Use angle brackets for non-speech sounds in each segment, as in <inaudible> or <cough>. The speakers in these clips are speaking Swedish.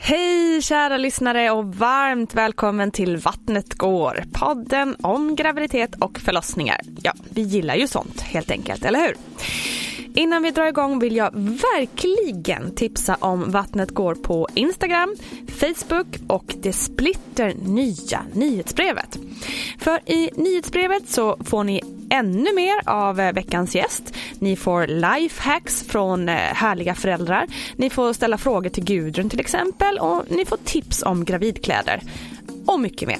Hej kära lyssnare och varmt välkommen till Vattnet går. Podden om graviditet och förlossningar. Ja, vi gillar ju sånt helt enkelt, eller hur? Innan vi drar igång vill jag verkligen tipsa om Vattnet går på Instagram, Facebook och det splitter nya nyhetsbrevet. För i nyhetsbrevet så får ni ännu mer av eh, veckans gäst. Ni får lifehacks från eh, härliga föräldrar. Ni får ställa frågor till Gudrun till exempel och ni får tips om gravidkläder och mycket mer.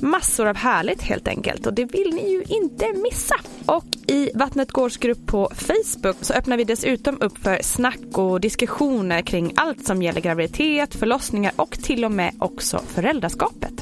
Massor av härligt helt enkelt och det vill ni ju inte missa. Och i Vattnet Gårds grupp på Facebook så öppnar vi dessutom upp för snack och diskussioner kring allt som gäller graviditet, förlossningar och till och med också föräldraskapet.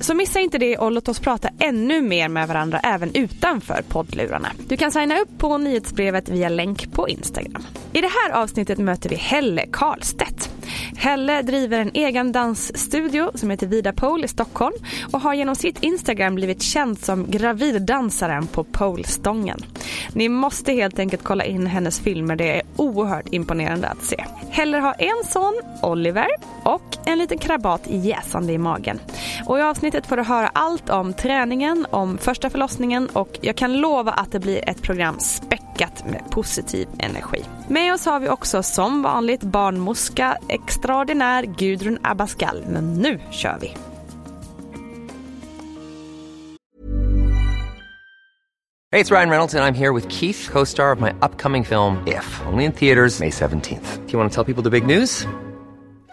Så missa inte det och låt oss prata ännu mer med varandra även utanför poddlurarna. Du kan signa upp på nyhetsbrevet via länk på Instagram. I det här avsnittet möter vi Helle Karlstedt. Helle driver en egen dansstudio som heter Vida Pole i Stockholm och har genom sitt Instagram blivit känd som graviddansaren på polestången. Ni måste helt enkelt kolla in hennes filmer, det är oerhört imponerande att se. Helle har en son, Oliver, och en liten krabat jäsande i magen. Och i avsnittet får du höra allt om träningen, om första förlossningen och jag kan lova att det blir ett program späckat med positiv energi. Med oss har vi också som vanligt barnmorska extraordinär Gudrun Abascal. Men nu kör vi! Hej, det är Ryan Reynolds jag är här med Keith, co-star of my upcoming film If, only in theaters May 17th. Do you want to tell people the big news?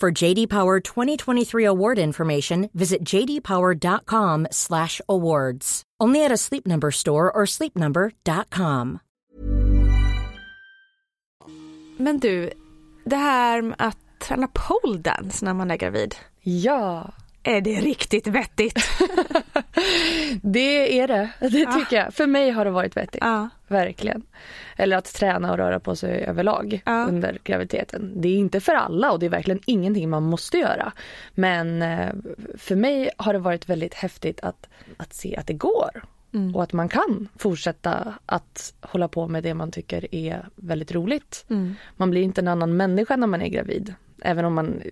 For JD Power 2023 award information, visit jdpower.com/awards. Only at a Sleep Number store or sleepnumber.com. Men du, det här med att träna pole dance när man är gravid. Ja, Är det riktigt vettigt? <laughs> det är det. Det tycker jag. För mig har det varit vettigt. ja. Verkligen. Eller att träna och röra på sig överlag Ja. under graviditeten. Det är inte för alla och det är verkligen ingenting man måste göra. Men eh, för mig har det varit väldigt häftigt att, att se att det går. Mm. Och att man kan fortsätta att hålla på med det man tycker är väldigt roligt. Mm. Man blir inte en annan människa när man är gravid. Även om man,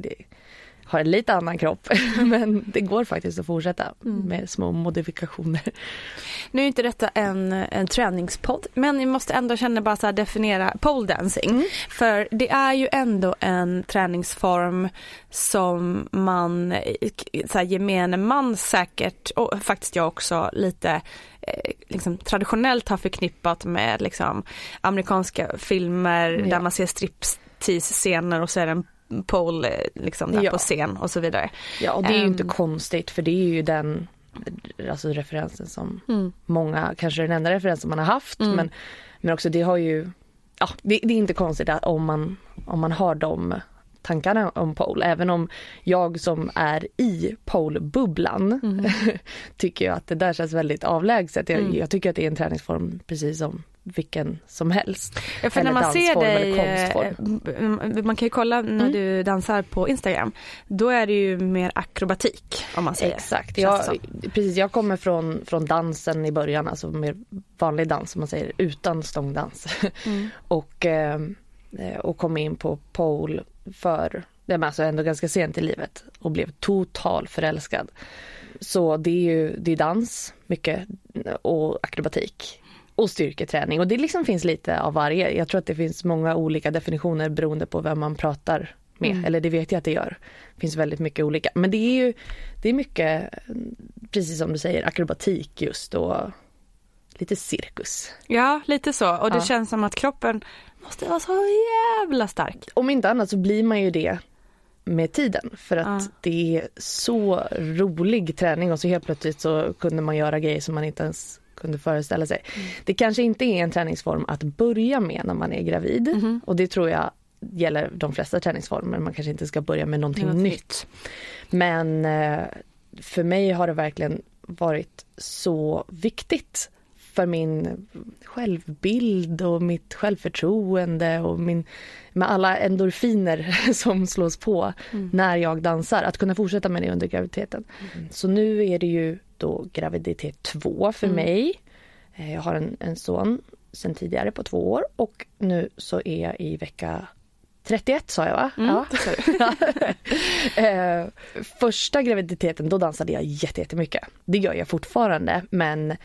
har en lite annan kropp. <laughs> Men det går faktiskt att fortsätta med små modifikationer. Nu är inte detta en, en träningspodd men vi måste ändå känna bara så definiera pole dancing. Mm. För det är ju ändå en träningsform som man, så här, gemene man säkert och faktiskt jag också lite eh, liksom, traditionellt har förknippat med liksom, amerikanska filmer Ja. där man ser striptease-scener och så är det en pole eh, liksom, där Ja. på scen och så vidare. Ja, och det är ju inte Ehm. konstigt för det är ju den alltså referensen som Mm. många, kanske den enda referensen man har haft men, men också det har ju, ja det, det är inte konstigt att om man, om man har de tankarna om pole, även om jag som är i pole-bubblan <laughs> tycker ju att det där känns väldigt avlägset. Jag, jag tycker att det är en träningsform precis som vilken som helst. Ja, för när Eller man ser dig, eh, man kan ju kolla när Mm. du dansar på Instagram, då är det ju mer akrobatik om man säger. Exakt, jag, precis, jag kommer från, från dansen i början, alltså mer vanlig dans som man säger, utan stångdans. Mm. <laughs> och, eh, och kom in på pole för, det var alltså ändå ganska sent i livet och blev total förälskad. Så det är ju det är dans mycket och akrobatik och styrketräning och det liksom finns lite av varje. Jag tror att det finns många olika definitioner beroende på vem man pratar med. Eller det vet jag att det gör. Det finns väldigt mycket olika. Men det är ju det är mycket, precis som du säger, akrobatik just och lite cirkus. Ja, lite så. Och det Ja. känns som att kroppen måste vara så jävla stark. Om inte annat så blir man ju det med tiden för att Ja. det är så rolig träning och så helt plötsligt så kunde man göra grejer som man inte ens kunde föreställa sig. Det kanske inte är en träningsform att börja med när man är gravid och det tror jag gäller de flesta träningsformer. Man kanske inte ska börja med någonting Något nytt. Men eh, för mig har det verkligen varit så viktigt för min självbild och mitt självförtroende och min, med alla endorfiner <laughs> som slås på när jag dansar, att kunna fortsätta med det under graviditeten. Så nu är det ju då graviditet två för mig. Eh, Jag har en, en son sen tidigare på två år och nu så är jag i vecka 31 sa jag va? ja. <laughs> <laughs> eh, första graviditeten då dansade jag jätte- jättemycket. Det gör jag fortfarande men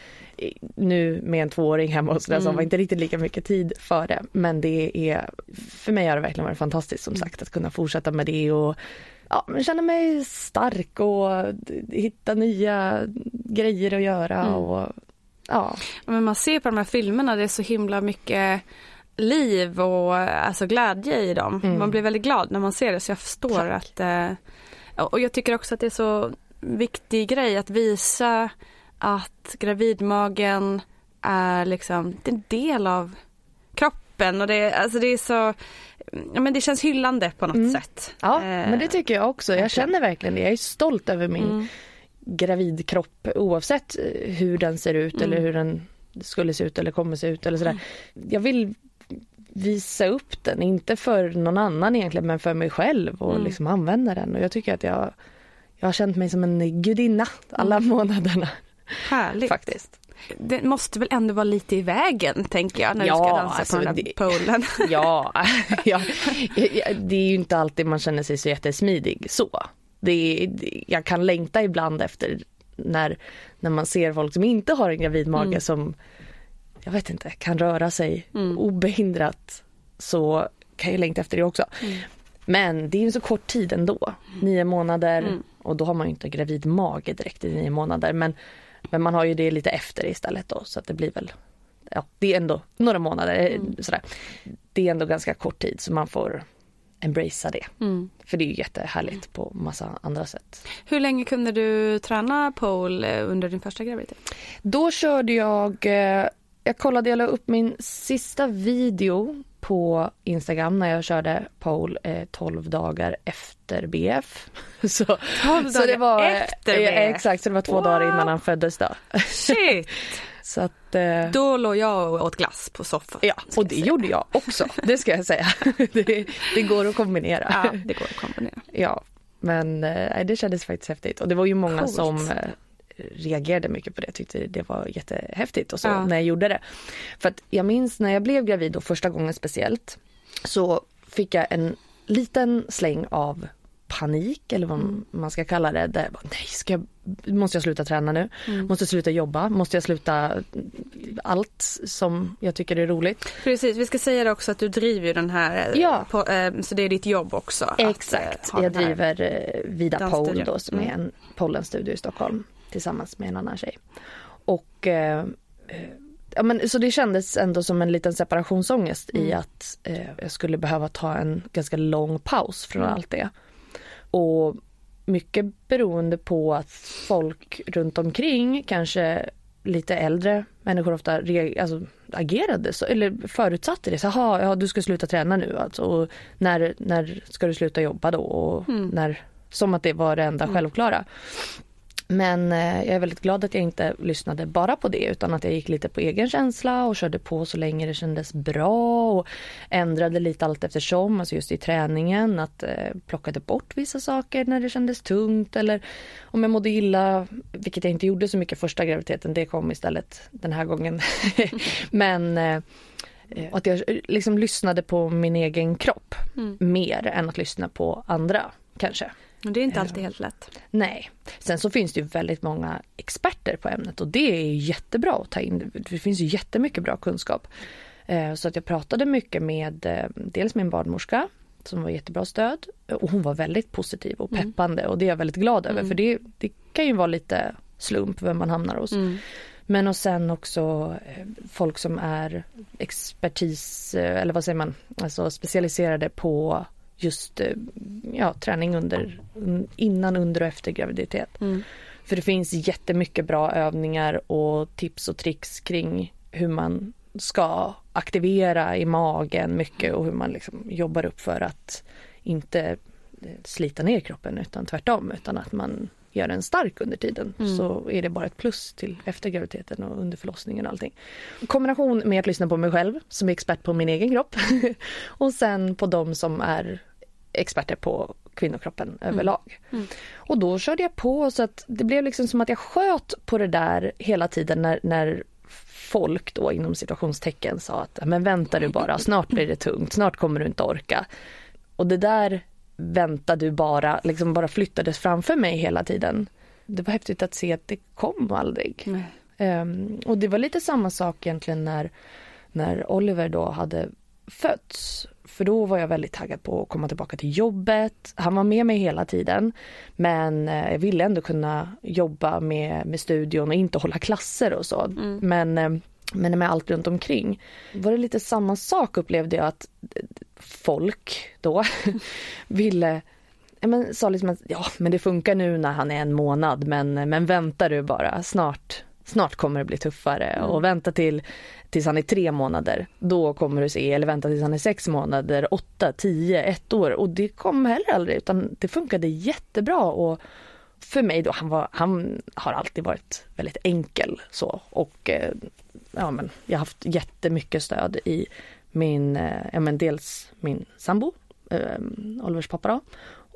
nu med en tvååring hemma och sådär så har man inte riktigt lika mycket tid för det. Men det är, för mig har det verkligen varit fantastiskt som sagt att kunna fortsätta med det och ja, men känna mig stark och hitta nya grejer att göra och ja. Men man ser på de här filmerna, det är så himla mycket liv och alltså glädje i dem. Man blir väldigt glad när man ser det så jag förstår att eh, och jag tycker också att det är så viktig grej att visa att gravidmagen är liksom det är en del av kroppen och det, alltså det är så ja, men det känns hyllande på något sätt. Ja, Eh, men det tycker jag också. Jag känner verkligen det. Jag är stolt över min gravidkropp oavsett eh, hur den ser ut eller hur den skulle se ut eller kommer se ut eller sådär. Jag vill visa upp den, inte för någon annan egentligen men för mig själv och liksom använda den och jag tycker att jag, jag har känt mig som en gudinna alla månaderna Härligt. <laughs> faktiskt. Det måste väl ändå vara lite i vägen tänker jag när Ja, du ska dansa alltså, på den där det- polen. <laughs> <laughs> Ja, ja, det är ju inte alltid man känner sig så jättesmidig så. Det är, det- jag kan längta ibland efter när, när man ser folk som inte har en gravidmage som, jag vet inte, kan röra sig obehindrat. Så kan jag längta efter det också. Men det är en så kort tid ändå, nio månader och då har man ju inte gravidmage direkt i nio månader. Men, men man har ju det lite efter istället då så att det blir väl ja, det är ändå några månader. eh, Sådär. Det är ändå ganska kort tid så man får embracea det. För det är ju jättehärligt på massa andra sätt. Hur länge kunde du träna pole eh, under din första graviditet? Då körde jag, eh, jag kollade, jag la upp min sista video på Instagram när jag körde pole eh, 12 dagar efter BF. <laughs> Så, 12 så det dagar var, efter eh, BF? Exakt, så det var två Wow. dagar innan han föddes då. Shit! <laughs> Så att, eh, Då låg jag och åt glass på soffan. ja, och det jag gjorde jag också, det ska jag säga. <laughs> Det, det går att kombinera. Ja, det går att kombinera. Ja, men eh, det kändes faktiskt häftigt och det var ju många Coolt. som eh, reagerade mycket på det, tyckte det var jättehäftigt och så Ja. när jag gjorde det. För att jag minns när jag blev gravid och första gången speciellt så fick jag en liten släng av panik eller vad man ska kalla det. Där jag bara, nej, ska jag, måste jag sluta träna nu? Måste jag sluta jobba? Måste jag sluta allt som jag tycker är roligt? Precis, vi ska säga det också att du driver den här, eh, Ja. på, eh, så det är ditt jobb också. eh, Exakt, ha jag driver eh, Vida. Pole då som är en pollenstudio i Stockholm tillsammans med en annan tjej. Och eh, eh, ja, men, så det kändes ändå som en liten separationsångest i att eh, jag skulle behöva ta en ganska lång paus från allt det. Och mycket beroende på att folk runt omkring, kanske lite äldre människor ofta alltså, agerade så, eller förutsatte det. Så, "Jaha, ja, du ska sluta träna nu alltså. Och när, när ska du sluta jobba då? Och när, som att det var det enda självklara. Men eh, jag är väldigt glad att jag inte lyssnade bara på det utan att jag gick lite på egen känsla och körde på så länge det kändes bra och ändrade lite allt eftersom, alltså just i träningen att eh, plockade bort vissa saker när det kändes tungt eller om jag mådde illa, vilket jag inte gjorde så mycket första graviditeten, det kom istället den här gången. <laughs> Men eh, eh, att jag liksom lyssnade på min egen kropp mer än att lyssna på andra kanske. Det är inte alltid helt lätt. Nej. Sen så finns det ju väldigt många experter på ämnet och det är jättebra att ta in. Det finns ju jättemycket bra kunskap. Eh, Så att jag pratade mycket med eh, dels min barnmorska som var jättebra stöd och hon var väldigt positiv och peppande och det är jag väldigt glad över för det, det kan ju vara lite slump vem man hamnar hos. Men och sen också eh, folk som är expertis eh, eller vad säger man, alltså specialiserade på just eh, ja, träning under, innan, under och efter graviditet. För det finns jättemycket bra övningar och tips och tricks kring hur man ska aktivera i magen mycket och hur man liksom jobbar upp för att inte eh, slita ner kroppen utan tvärtom utan att man gör den stark under tiden så är det bara ett plus till efter graviditeten och under förlossningen och allting. Kombination med att lyssna på mig själv som är expert på min egen kropp <laughs> och sen på de som är experter på kvinnokroppen överlag. Och då körde jag på så att det blev liksom som att jag sköt på det där hela tiden när, när folk då inom situationstecken sa att men vänta du bara, snart blir det tungt, snart kommer du inte orka. Och det där vänta du bara, liksom bara flyttades framför mig hela tiden. Det var häftigt att se att det kom aldrig. Ehm, och det var lite samma sak egentligen när, när Oliver då hade fötts. För då var jag väldigt taggad på att komma tillbaka till jobbet. Han var med mig hela tiden. Men eh, jag ville ändå kunna jobba med, med studion och inte hålla klasser och så. Men, eh, men med allt runt omkring. Var det lite samma sak upplevde jag att eh, folk då <laughs> ville men sa liksom att ja, men det funkar nu när han är en månad men, men vänta du bara snart Snart kommer det bli tuffare och vänta till tills han är tre månader. Då kommer du se, eller vänta tills han är sex månader, åtta, tio, ett år. Och det kom heller aldrig utan det funkade jättebra. Och för mig då, han, var, han har alltid varit väldigt enkel så. Och eh, ja, men jag har haft jättemycket stöd i min, eh, ja men dels min sambo, eh, Olivers pappa då,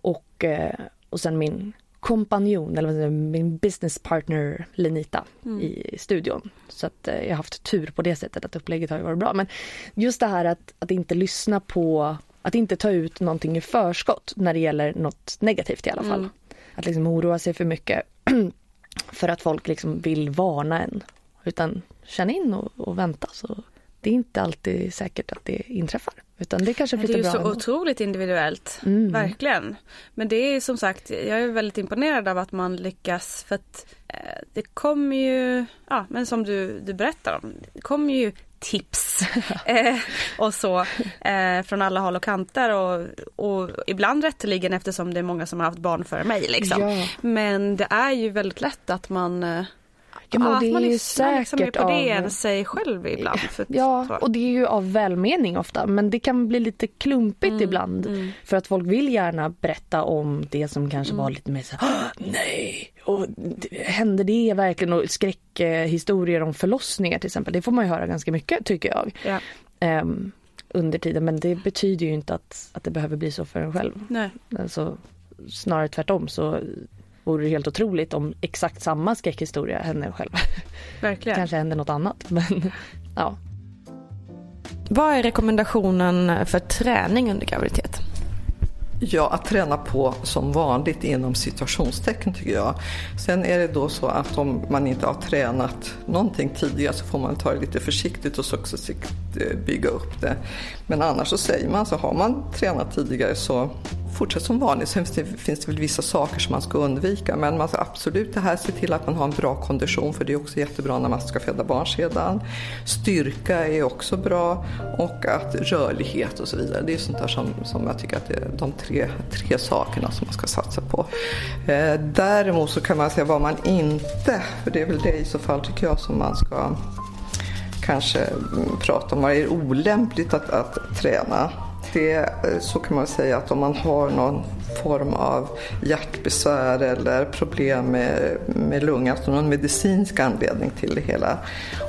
och, eh, och sen min kompanjon, eller vad säger min business partner Lenita i studion. Så att eh, jag har haft tur på det sättet att upplägget har varit bra. Men just det här att, att inte lyssna på, att inte ta ut någonting i förskott när det gäller något negativt i alla fall. Att liksom oroa sig för mycket <clears throat> för att folk liksom vill varna en. Utan känna in och, och vänta så det är inte alltid säkert att det inträffar. Utan det kanske Men det är ju så ändå. otroligt individuellt, Mm. verkligen. Men det är som sagt, jag är väldigt imponerad av att man lyckas för att eh, det kommer ju, ja men som du, du berättar om, det kommer ju tips <laughs> eh, och så eh, från alla håll och kanter och, och ibland rätteligen eftersom det är många som har haft barn före mig liksom. Ja. Men det är ju väldigt lätt att man eh, Ja, ja, det att man är ju lyssnar liksom mer säkert på det av- än sig själv ibland. För Ja, och det är ju av välmening ofta men det kan bli lite klumpigt Mm, ibland. För att folk vill gärna berätta om det som kanske Mm. var lite mer så "Ah, nej, och det- hände det verkligen? Och skräckhistorier om förlossningar till exempel. Det får man ju höra ganska mycket tycker jag. Ja. Ehm, under tiden men det betyder ju inte att, att det behöver bli så för en själv. Nej. Alltså, snarare tvärtom så vore det helt otroligt om exakt samma skräckhistoria hände själv. Verkligen. Kanske hände något annat men ja. Vad är rekommendationen för träning under graviditet? Ja, att träna på som vanligt inom situationstecken tycker jag. Sen är det då så att om man inte har tränat någonting tidigare så får man ta det lite försiktigt och successivt eh, bygga upp det. Men annars så säger man så har man tränat tidigare så fortsätt som vanligt. Sen finns det, finns det väl vissa saker som man ska undvika. Men man ska absolut det här se till att man har en bra kondition för det är också jättebra när man ska föda barn sedan. Styrka är också bra och att rörlighet och så vidare. Det är sånt där som, som jag tycker att det är de tre, tre sakerna som man ska satsa på. Eh, däremot så kan man säga vad man inte, för det är väl det i så fall tycker jag som man ska kanske mm, prata om vad är olämpligt att, att träna det, eh, så kan man säga att om man har någon form av hjärtbesvär eller problem med, med lungan, alltså någon medicinsk anledning till det hela.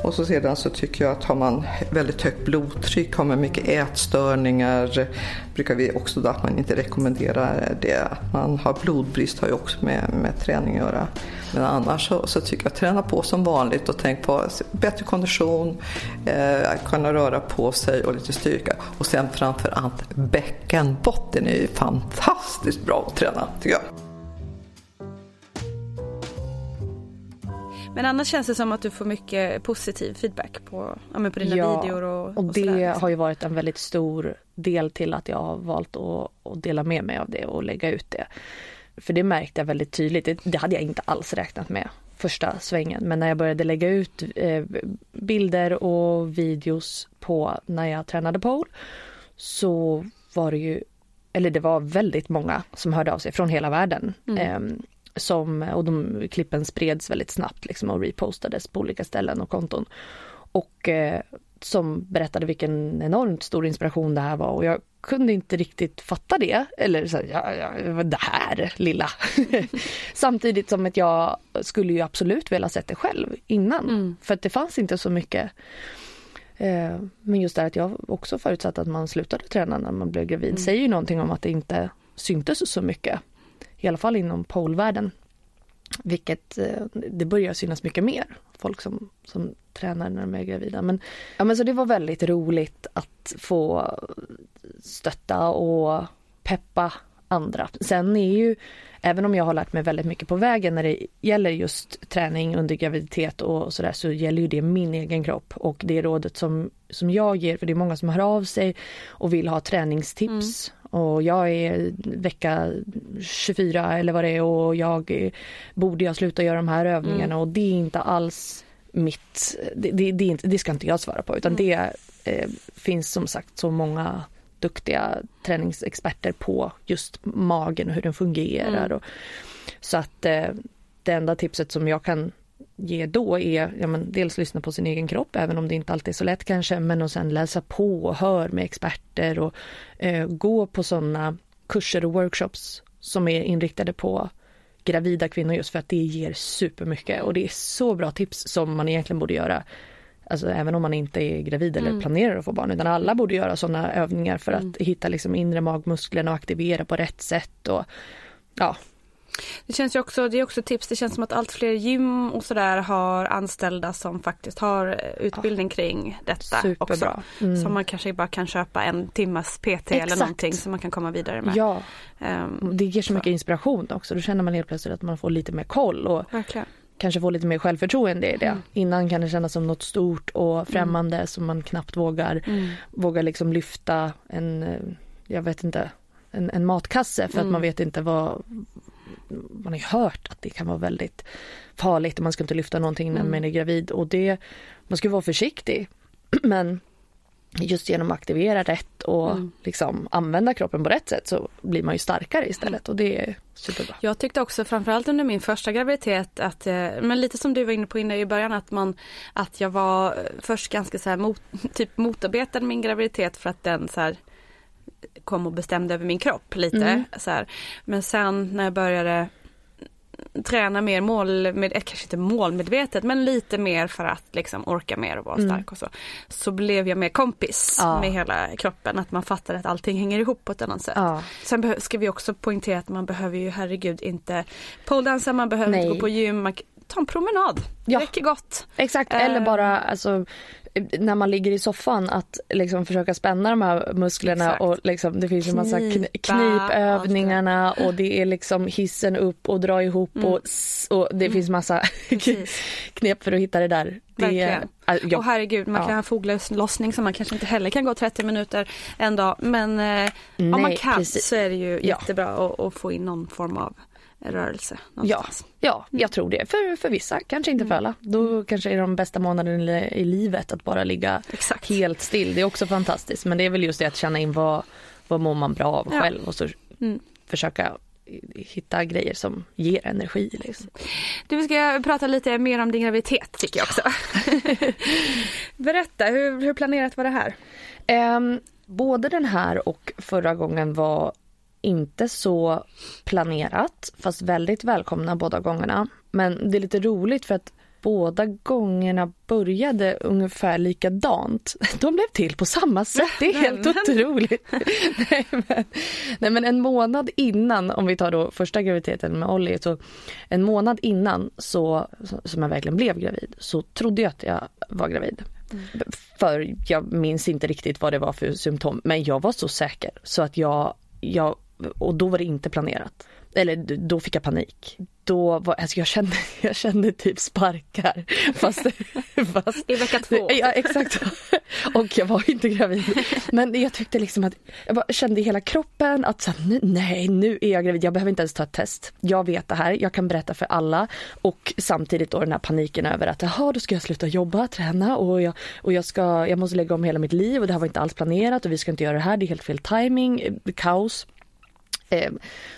Och så sedan så tycker jag att har man väldigt högt blodtryck, har man mycket ätstörningar, brukar vi också då att man inte rekommenderar det. Att man har blodbrist har ju också med, med träning att göra. Men annars så, så, tycker jag träna på som vanligt och tänk på bättre kondition, eh, kunna röra på sig och lite styrka. Och sen framför allt bäckenbotten är ju fantastisk fantastiskt bra att träna tycker jag. Men annars känns det som att du får mycket positiv feedback på, ja, på dina ja, videor och, och, och det sådär. har ju varit en väldigt stor del till att jag har valt att, att dela med mig av det och lägga ut det. För det märkte jag väldigt tydligt, det, det hade jag inte alls räknat med första svängen. Men när jag började lägga ut eh, bilder och videos på när jag tränade pole så var det ju, eller det var väldigt många som hörde av sig från hela världen. Mm. Eh, som, och de klippen spreds väldigt snabbt liksom och repostades på olika ställen och konton. Och eh, som berättade vilken enormt stor inspiration det här var och jag kunde inte riktigt fatta det. Eller så, ja, ja, det här lilla. <laughs> Samtidigt som att jag skulle ju absolut vilja sett det själv innan. Mm. För att det fanns inte så mycket. Eh, men just det att jag också förutsatt att man slutade träna när man blev gravid Mm. säger ju någonting om att det inte syntes så mycket. I alla fall inom polvärlden. Vilket eh, det börjar synas mycket mer. Folk som, som tränar när de är gravida. Men, ja, men så det var väldigt roligt att få stötta och peppa andra. Sen är ju, även om jag har lärt mig väldigt mycket på vägen när det gäller just träning under graviditet och sådär så gäller ju det min egen kropp och det rådet som, som jag ger, för det är många som hör av sig och vill ha träningstips. Och jag är vecka 24 eller vad det är och jag borde jag sluta göra de här övningarna? Och det är inte alls mitt, det, det, det, det ska inte jag svara på utan det eh, finns som sagt så många duktiga träningsexperter på just magen och hur den fungerar. Och, så att eh, det enda tipset som jag kan ge då är ja, men dels lyssna på sin egen kropp även om det inte alltid är så lätt kanske men och sen läsa på och hör med experter och eh, gå på sådana kurser och workshops som är inriktade på gravida kvinnor just för att det ger supermycket och det är så bra tips som man egentligen borde göra Alltså även om man inte är gravid eller planerar att få barn utan alla borde göra sådana övningar för att hitta liksom inre magmusklerna och aktivera på rätt sätt och ja, Det känns ju också, det är också tips, det känns som att allt fler gym och sådär har anställda som faktiskt har eh, utbildning kring detta Superbra. också. Mm. Som man kanske bara kan köpa en timmas PT eller Exakt. någonting som man kan komma vidare med. ja Ehm, det ger så så. mycket inspiration också. Då känner man helt plötsligt att man får lite mer koll och Verkligen. Kanske får lite mer självförtroende i det. Mm. Innan kan det kännas som något stort och främmande som man knappt vågar, Mm. vågar liksom lyfta en, eh, jag vet inte, en, en matkasse för att Mm. man vet inte vad man har ju hört att det kan vara väldigt farligt och man ska inte lyfta någonting när Mm. man är gravid och det, man ska vara försiktig <clears throat> men just genom att aktivera rätt och Mm. liksom använda kroppen på rätt sätt så blir man ju starkare istället och det är superbra. Jag tyckte också framförallt under min första graviditet att, eh, men lite som du var inne på inne i början att man, att jag var först ganska så här mot, <laughs> typ motarbetade min graviditet för att den så här kom och bestämde över min kropp lite Mm. så här. Men sen när jag började träna mer mål, med, eh, kanske inte målmedvetet men lite mer för att liksom orka mer och vara Mm. stark och så. Så blev jag mer kompis Ja. med hela kroppen, att man fattar att allting hänger ihop på ett annat sätt. Ja. Sen ska vi också poängtera att man behöver ju herregud inte poledansa, man behöver Nej. inte gå på gym, man, ta en promenad. Det Ja. räcker gott. Exakt, eller Eh. bara alltså, när man ligger i soffan att liksom försöka spänna de här musklerna Exakt. och liksom, det finns en massa kn- knipövningarna och det är liksom hissen upp och dra ihop och, s- och det finns massa Mm. <laughs> Knep för att hitta det där. Det, äh, jag- Och herregud, man kan Ja. ha foglossning som man kanske inte heller kan gå 30 minuter en dag. Men eh, om man Nej, kan precis. så är det ju Ja. jättebra att, att få in någon form av rörelse. Ja, någonstans. ja, jag tror det. För, för vissa, kanske inte för alla. Då kanske är de bästa månaderna i, livet att bara ligga Exakt. helt still. Det är också fantastiskt. Men det är väl just det att känna in vad, vad mår man bra av Ja. själv och så Mm. försöka hitta grejer som ger energi. Liksom. Du, vi ska prata lite mer om din graviditet tycker jag också. <laughs> Berätta, hur, hur planerat var det här? Ehm, både den här och förra gången var inte så planerat fast väldigt välkomna båda gångerna. Men det är lite roligt för att båda gångerna började ungefär likadant. <laughs> De blev till på samma sätt. Det är helt otroligt. <laughs> nej, men, nej men en månad innan, om vi tar då första graviditeten med Olli, så en månad innan så, som jag verkligen blev gravid så trodde jag att jag var gravid. För jag minns inte riktigt vad det var för symptom men jag var så säker så att jag, jag och då var det inte planerat. Eller då fick jag panik. Då var, alltså jag kände, <laughs> jag kände typ sparkar. <laughs> Fast, <laughs> fast I vecka två. Ja exakt. Och jag var inte gravid. Men jag tyckte liksom att jag kände i hela kroppen att så här, nu, nej nu är jag gravid. Jag behöver inte ens ta ett test. Jag vet det här. Jag kan berätta för alla. Och samtidigt då den här paniken över att jaha då ska jag sluta jobba, träna och jag, och jag ska, jag måste lägga om hela mitt liv och det här var inte alls planerat och vi ska inte göra det här. Det är helt fel timing, eh, kaos. Eh,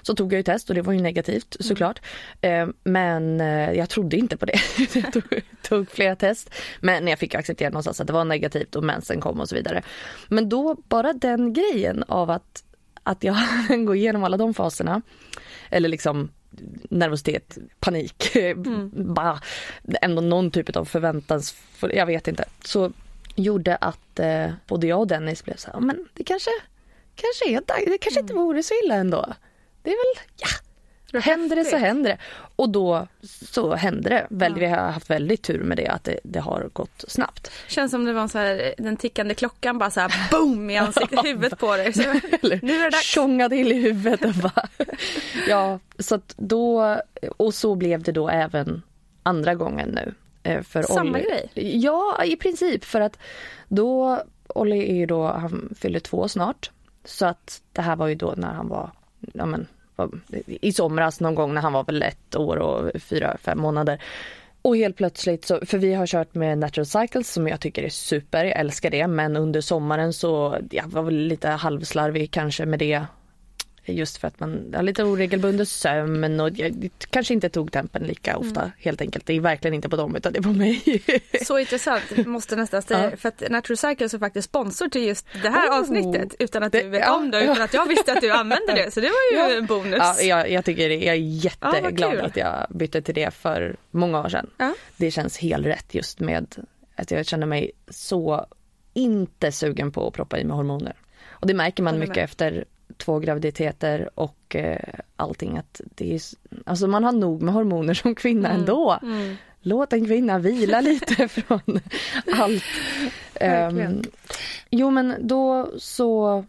Så tog jag ju test och det var ju negativt såklart. Eh, Men eh, jag trodde inte på det. <laughs> jag tog, tog flera test. Men jag fick acceptera någonstans att det var negativt och mensen kom och så vidare. Men då bara den grejen av att, att jag <laughs> går igenom alla de faserna. Eller liksom nervositet, panik, <laughs> bara ändå någon typ av förväntans, jag vet inte. Så gjorde att både jag och Dennis blev så här, "Ja, men det kanske kanske är det kanske inte vore så illa ändå. Det är väl, ja, händer det så händer det. Och då så hände det. Väl, Vi har haft väldigt tur med det, att det, det har gått snabbt. Känns som det var så här, den tickande klockan bara så här boom i ansiktet, <laughs> huvudet på dig. <laughs> Så, nu är det dags. tjonga till i huvudet och bara, <laughs> Ja, så då, och så blev det då även andra gången nu. eh, För Samma Olli. grej? Ja, i princip för att då, Olli är ju då, han fyller två snart. Så att det här var ju då när han var, ja men, var- i somras någon gång när han var väl ett år och fyra, fem månader. Och helt plötsligt så, för vi har kört med Natural Cycles som jag tycker är super, jag älskar det. Men under sommaren så, jag var väl lite halvslarvig kanske med det. Just för att man har lite oregelbunden sömn och jag kanske inte tog tempen lika ofta helt enkelt. Det är verkligen inte på dem utan det är på mig. <laughs> Så intressant, måste nästan säga Ja. för att Natural Cycles är faktiskt sponsor till just det här Oh. avsnittet utan att Det- du vet ja, om det utan ja. att jag visste att du använde det så det var ju Ja. en bonus. Ja, jag, jag tycker jag är Ja, jätteglad kul. att jag bytte till det för många år sedan. Ja. Det känns helt rätt just med att jag känner mig så inte sugen på att proppa i mig hormoner. Och det märker man mycket efter två graviditeter och eh, allting att det är, alltså man har nog med hormoner som kvinna ändå. Mm. Låt en kvinna vila lite <laughs> från allt. Ehm, jo men då så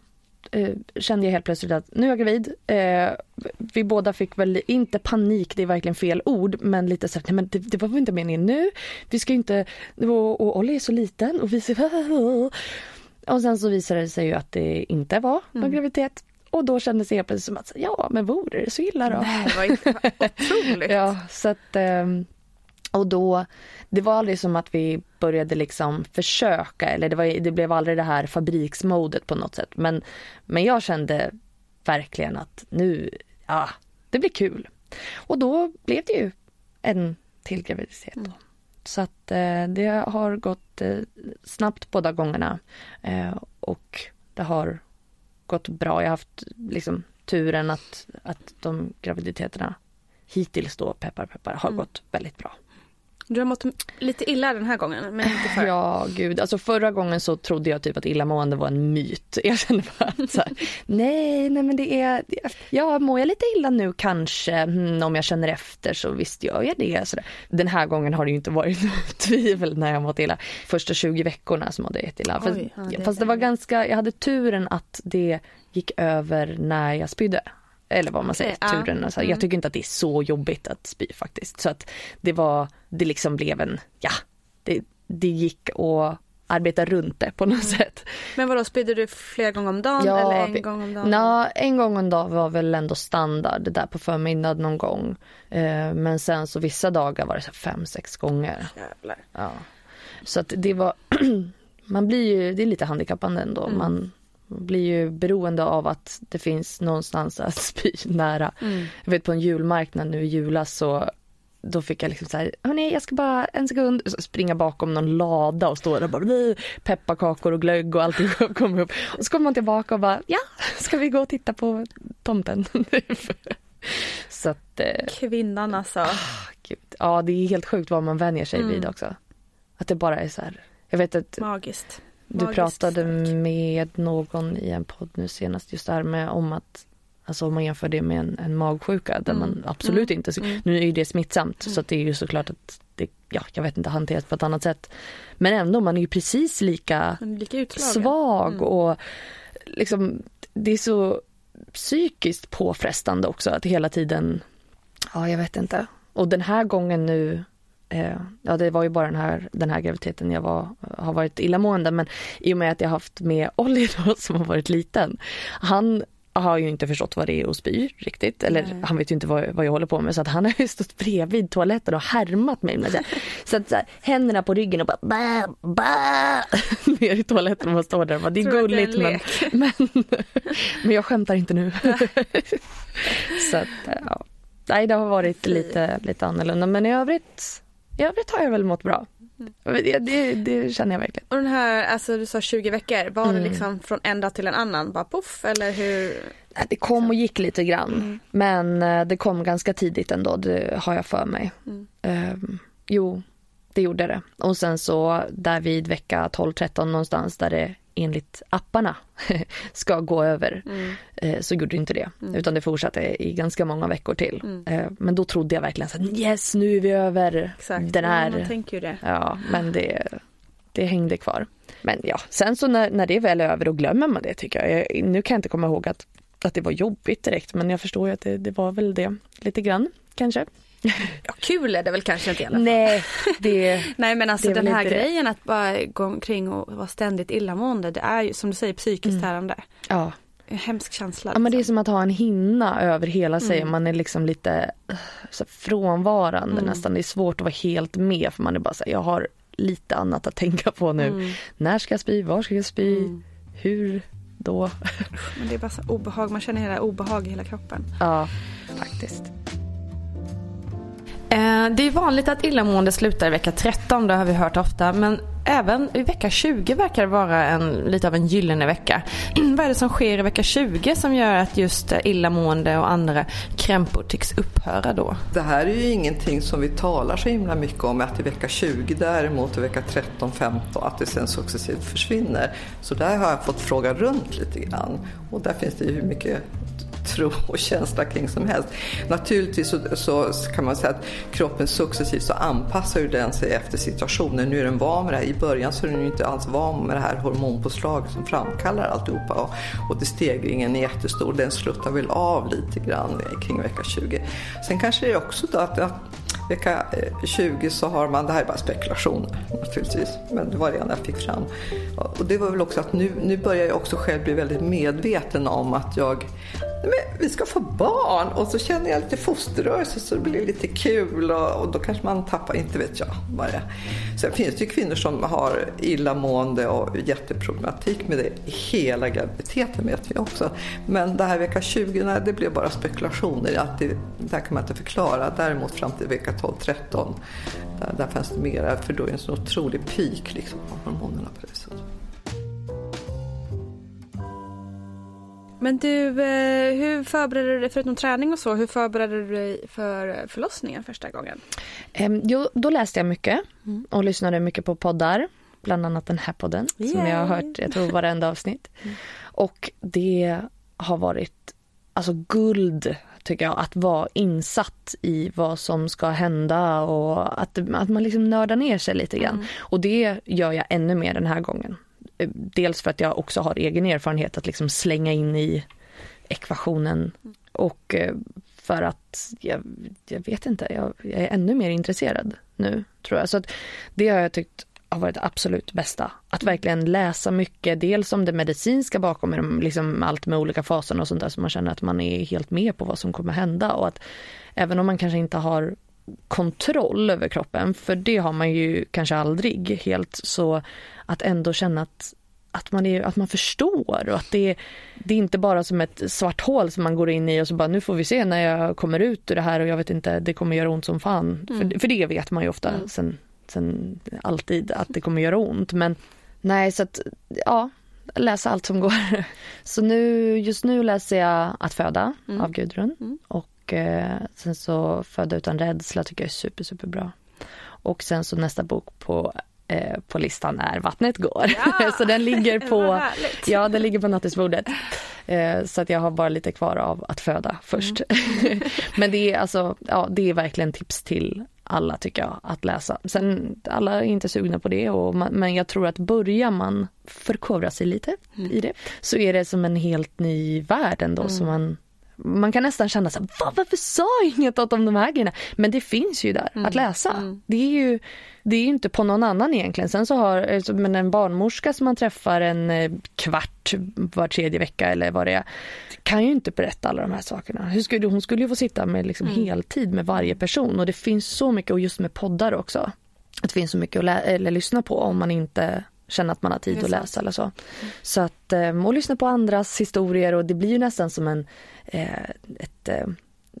eh, kände jag helt plötsligt att nu är jag gravid. Eh, vi båda fick väl inte panik, det är verkligen fel ord, men lite så här, nej men det, det var väl inte meningen nu. Vi ska inte, och, och Olli är så liten och vi ser, <laughs> och sen så visade det sig ju att det inte var någon graviditet. Och då kändes det helt plötsligt som att, ja men vore det så illa då? Nej, vad <laughs> otroligt. Ja, så att ehm, och då, det var aldrig som att vi började liksom försöka eller det, var, det blev aldrig det här fabriksmodet på något sätt. Men, men jag kände verkligen att nu, ja, det blir kul. Och då blev det ju en till graviditet. Då. Så att eh, det har gått eh, snabbt båda gångerna. Eh, och det har gått bra. Jag har haft liksom turen att, att de graviditeterna hittills då, peppar peppar, har gått väldigt bra. Du har mått lite illa den här gången, men inte förr. Ja, gud. Alltså förra gången så trodde jag typ att illamående var en myt. <laughs> Jag kände bara att så här, nej, nej men det är, ja mår jag lite illa nu kanske, mm, om jag känner efter så visst gör jag det. Så där. Den här gången har det ju inte varit <laughs> något tvivel när jag mått illa. Första 20 veckorna så mådde jag jätteilla. Fast, Oj, ja, det fast det var ganska, jag hade turen att det gick över när jag spydde. Eller vad man säger, ja. turen. Alltså, Mm. Jag tycker inte att det är så jobbigt att spy faktiskt. Så att det var, det liksom blev en, ja, det, det gick att arbeta runt det på något sätt. Men vadå, spydde du flera gånger om dagen Ja, eller en vi- gång om dagen? Nå, en gång om dagen var väl ändå standard där på förmiddagen någon gång. Eh, men sen så vissa dagar var det så fem, sex gånger. Jävlar. Ja. Så att det var, <clears throat> man blir ju, det är lite handikappande ändå. Mm. Man blir ju beroende av att det finns någonstans att <laughs> spy nära. Mm. Jag vet på en julmarknad nu i julas så då fick jag liksom så här, hörni jag ska bara en sekund springa bakom någon lada och stå där och bara pepparkakor och glögg och allting <laughs> kommer upp. Och så kommer man tillbaka och bara, ja, ska vi gå och titta på tomten? <laughs> så att, eh, Kvinnan alltså. gud. ja det är helt sjukt vad man vänjer sig Mm. vid också. Att det bara är så här, jag vet att Magiskt. Du pratade stark. med någon i en podd nu senast just där med om att Alltså om man jämför det med en, en magsjuka där Mm. man absolut Mm. inte, Mm. nu är ju det smittsamt så att det är ju såklart att det, ja jag vet inte, hanteras på ett annat sätt. Men ändå, man är ju precis lika lika svag Mm. och liksom det är så psykiskt påfrestande också att hela tiden, ja jag vet inte. Och den här gången nu, ja det var ju bara den här, den här graviditeten jag var, har varit illamående men i och med att jag haft med Olli då <laughs> som har varit liten, han har ju inte förstått vad det är att spy riktigt. Eller Nej. han vet ju inte vad, vad jag håller på med. Så att han har ju stått bredvid toaletten och härmat mig. Med så, här, så att så här, händerna på ryggen och bara ba, ba, <laughs> ner i toaletten och man står där och bara, det är att det är en gulligt men, <laughs> men, men jag skämtar inte nu. så att ja. Nej det har varit lite, lite annorlunda men i övrigt, i övrigt har jag väl mått bra. Det, det, det känner jag verkligen. Och den här, alltså du sa 20 veckor, var det Mm. liksom från en dag till en annan? Bara poff eller hur? Nej, Det kom och gick lite grann. Men eh, det kom ganska tidigt ändå, det har jag för mig. Mm. Ehm, jo, det gjorde det. Och sen så där vid vecka 12-13 någonstans där det enligt apparna <laughs> ska gå över Mm. eh, så gjorde det inte det. Utan det fortsatte i ganska många veckor till. Mm. Eh, men då trodde jag verkligen så här, yes nu är vi över Exakt, den ja, här man tänker det. Ja, men det, det hängde kvar. Men ja, sen så när, när det väl är över då glömmer man det tycker jag. jag. Nu kan jag inte komma ihåg att, att det var jobbigt direkt men jag förstår ju att det, det var väl det lite grann kanske. <laughs> Ja, kul är det väl kanske inte i alla fall. Nej, det, <laughs> Nej men alltså den här inte det. grejen att bara gå omkring och vara ständigt illamående det är ju som du säger psykiskt tärande. ja. En hemsk känsla. ja men det är liksom. som att ha en hinna över hela sig. Mm. Man är liksom lite eh, så frånvarande Mm. nästan. Det är svårt att vara helt med för man är bara så här, jag har lite annat att tänka på nu. Mm. När ska jag spy? Var ska jag spy? Mm. Hur då? Men det är bara så obehag, man känner hela obehag i hela kroppen. ja, faktiskt. Eh, det är vanligt att illamående slutar i vecka 13, det har vi hört ofta. Men även i vecka 20 verkar det vara en, lite av en gyllene vecka. <clears throat> Vad är det som sker i vecka 20 som gör att just illamående och andra krämpor tycks upphöra då? Det här är ju ingenting som vi talar så himla mycket om, att i vecka 20 däremot, i vecka 13, 15, att det sen successivt försvinner. Så där har jag fått fråga runt lite grann. Och där finns det ju hur mycket tro och känsla kring som helst. Naturligtvis så, så kan man säga att kroppen successivt så anpassar ju den sig efter situationen. Nu är den van med det här. I början så är den ju inte alls van med det här hormonpåslaget som framkallar alltihopa. Och, och det stegringen är jättestor. Den sluttar väl av lite grann kring vecka 20. Sen kanske det är också då att, att vecka 20 eh, så har man, det här är bara spekulationer naturligtvis, men det var det enda jag fick fram. Och det var väl också att nu, nu börjar jag också själv bli väldigt medveten om att jag, men vi ska få barn och så känner jag lite fosterrörelse så det blir lite kul och, och då kanske man tappar, inte vet jag vad det är. Sen finns det ju kvinnor som har illamående och jätteproblematik med det hela graviditeten vet vi också. Men det här vecka 20, nej, det blev bara spekulationer. Att det, det här kan man inte förklara. Däremot fram till vecka 12-13, där, där fanns det mera, för då är det en så otrolig peak liksom, av hormonerna på det sättet. Men du, eh, hur förbereder du dig, förutom träning och så, hur förbereder du dig för förlossningen första gången? Jo, då läste jag mycket mm. och lyssnade mycket på poddar. Bland annat den här podden Yay. som jag har hört, jag tror varenda avsnitt. Mm. Och det har varit alltså guld tycker jag, att vara insatt i vad som ska hända och att, att man liksom nördar ner sig lite grann. Mm. Och det gör jag ännu mer den här gången. Eh, dels för att jag också har egen erfarenhet att liksom slänga in i ekvationen och eh, för att jag, jag vet inte, jag, jag, är ännu mer intresserad nu tror jag. Så att det har jag tyckt har varit det absolut bästa. Att verkligen läsa mycket, dels om det medicinska bakom liksom allt med olika faser och sånt där så man känner att man är helt med på vad som kommer hända och att även om man kanske inte har kontroll över kroppen, för det har man ju kanske aldrig helt, så att ändå känna att att man, är, att man förstår och att det, det är inte bara som ett svart hål som man går in i och så bara nu får vi se när jag kommer ut ur det här och jag vet inte, det kommer göra ont som fan. Mm. För, för det vet man ju ofta mm. sen, sen alltid att det kommer göra ont men nej så att ja, läsa allt som går. <laughs> Så nu, just nu läser jag Att föda mm. av Gudrun mm. och eh, sen så Föda utan rädsla tycker jag är super super bra. Och sen så nästa bok på Eh, på listan är Vattnet går. Ja! <laughs> så den ligger <laughs> på, ja, den ligger på nattduksbordet. Eh, så att jag har bara lite kvar av att föda först. Mm. Men det är alltså, ja det är verkligen tips till alla tycker jag att läsa. Sen alla är inte sugna på det och man, men jag tror att börjar man förkovra sig lite mm. i det så är det som en helt ny värld ändå mm. som man man kan nästan känna så här, varför sa jag inget om de här grejerna? Men det finns ju där mm. att läsa. Mm. Det är ju det är inte på någon annan egentligen. Sen så har eh, men en barnmorska som man träffar en eh, kvart var tredje vecka eller vad det är, kan ju inte berätta alla de här sakerna. Hur skulle, hon skulle ju få sitta med liksom mm. heltid med varje person och det finns så mycket och just med poddar också. Det finns så mycket att lä- eller lyssna på om man inte känner att man har tid att läsa eller så. Mm. Så att, eh, och lyssna på andras historier och det blir ju nästan som en, ett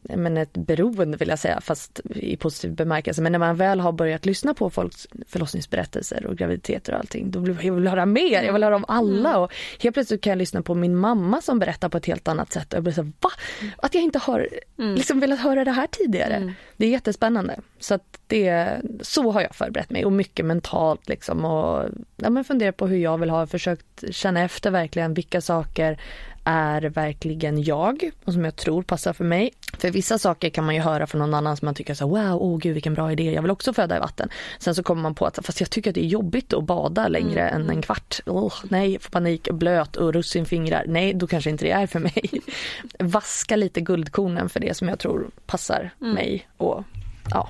men ett beroende vill jag säga, fast i positiv bemärkelse. Men när man väl har börjat lyssna på folks förlossningsberättelser och graviditeter och allting, då vill jag vill höra mer, jag vill höra om alla. Mm. Och helt plötsligt kan jag lyssna på min mamma som berättar på ett helt annat sätt och jag blir så va? Att jag inte har mm. liksom velat höra det här tidigare. Mm. Det är jättespännande. Så det, så har jag förberett mig och mycket mentalt liksom och ja, men funderat på hur jag vill ha, försökt känna efter verkligen vilka saker är verkligen jag och som jag tror passar för mig. För vissa saker kan man ju höra från någon annan som man tycker så wow, åh oh, gud vilken bra idé, jag vill också föda i vatten. Sen så kommer man på att fast jag tycker att det är jobbigt att bada längre mm. än en kvart. Oh, nej, får panik, blöt och russinfingrar. Nej, då kanske inte det är för mig. <laughs> Vaska lite guldkornen för det som jag tror passar mm. mig och ja,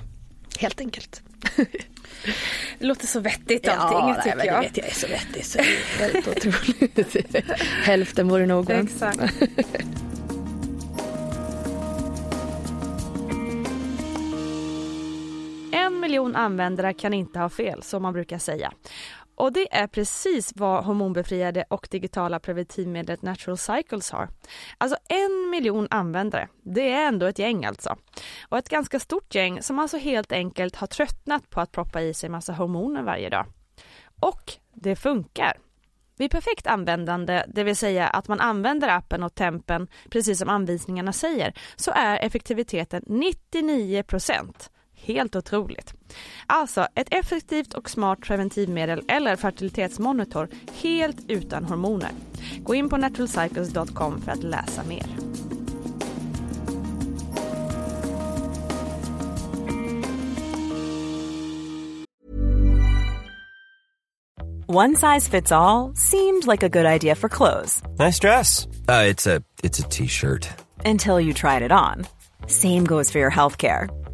helt enkelt. Det <laughs> låter så vettigt allting ja, tycker nej, jag. Ja, vet jag är så vettig så det är helt otroligt. <laughs> Hälften vore nog. Exakt. En miljon användare kan inte ha fel, som man brukar säga. Och det är precis vad hormonbefriade och digitala preventivmedlet Natural Cycles har. Alltså en miljon användare, det är ändå ett gäng alltså. Och ett ganska stort gäng som alltså helt enkelt har tröttnat på att proppa i sig massa hormoner varje dag. Och det funkar. Vid perfekt användande, det vill säga att man använder appen och tempen precis som anvisningarna säger, så är effektiviteten 99 procent. Helt otroligt. Alltså ett effektivt och smart preventivmedel eller fertilitetsmonitor helt utan hormoner. Gå in på naturalcycles.com för att läsa mer. One size fits all seemed like a good idea for clothes. Nice dress. Uh, it's a t-shirt. Until you tried it on. Same goes for your healthcare.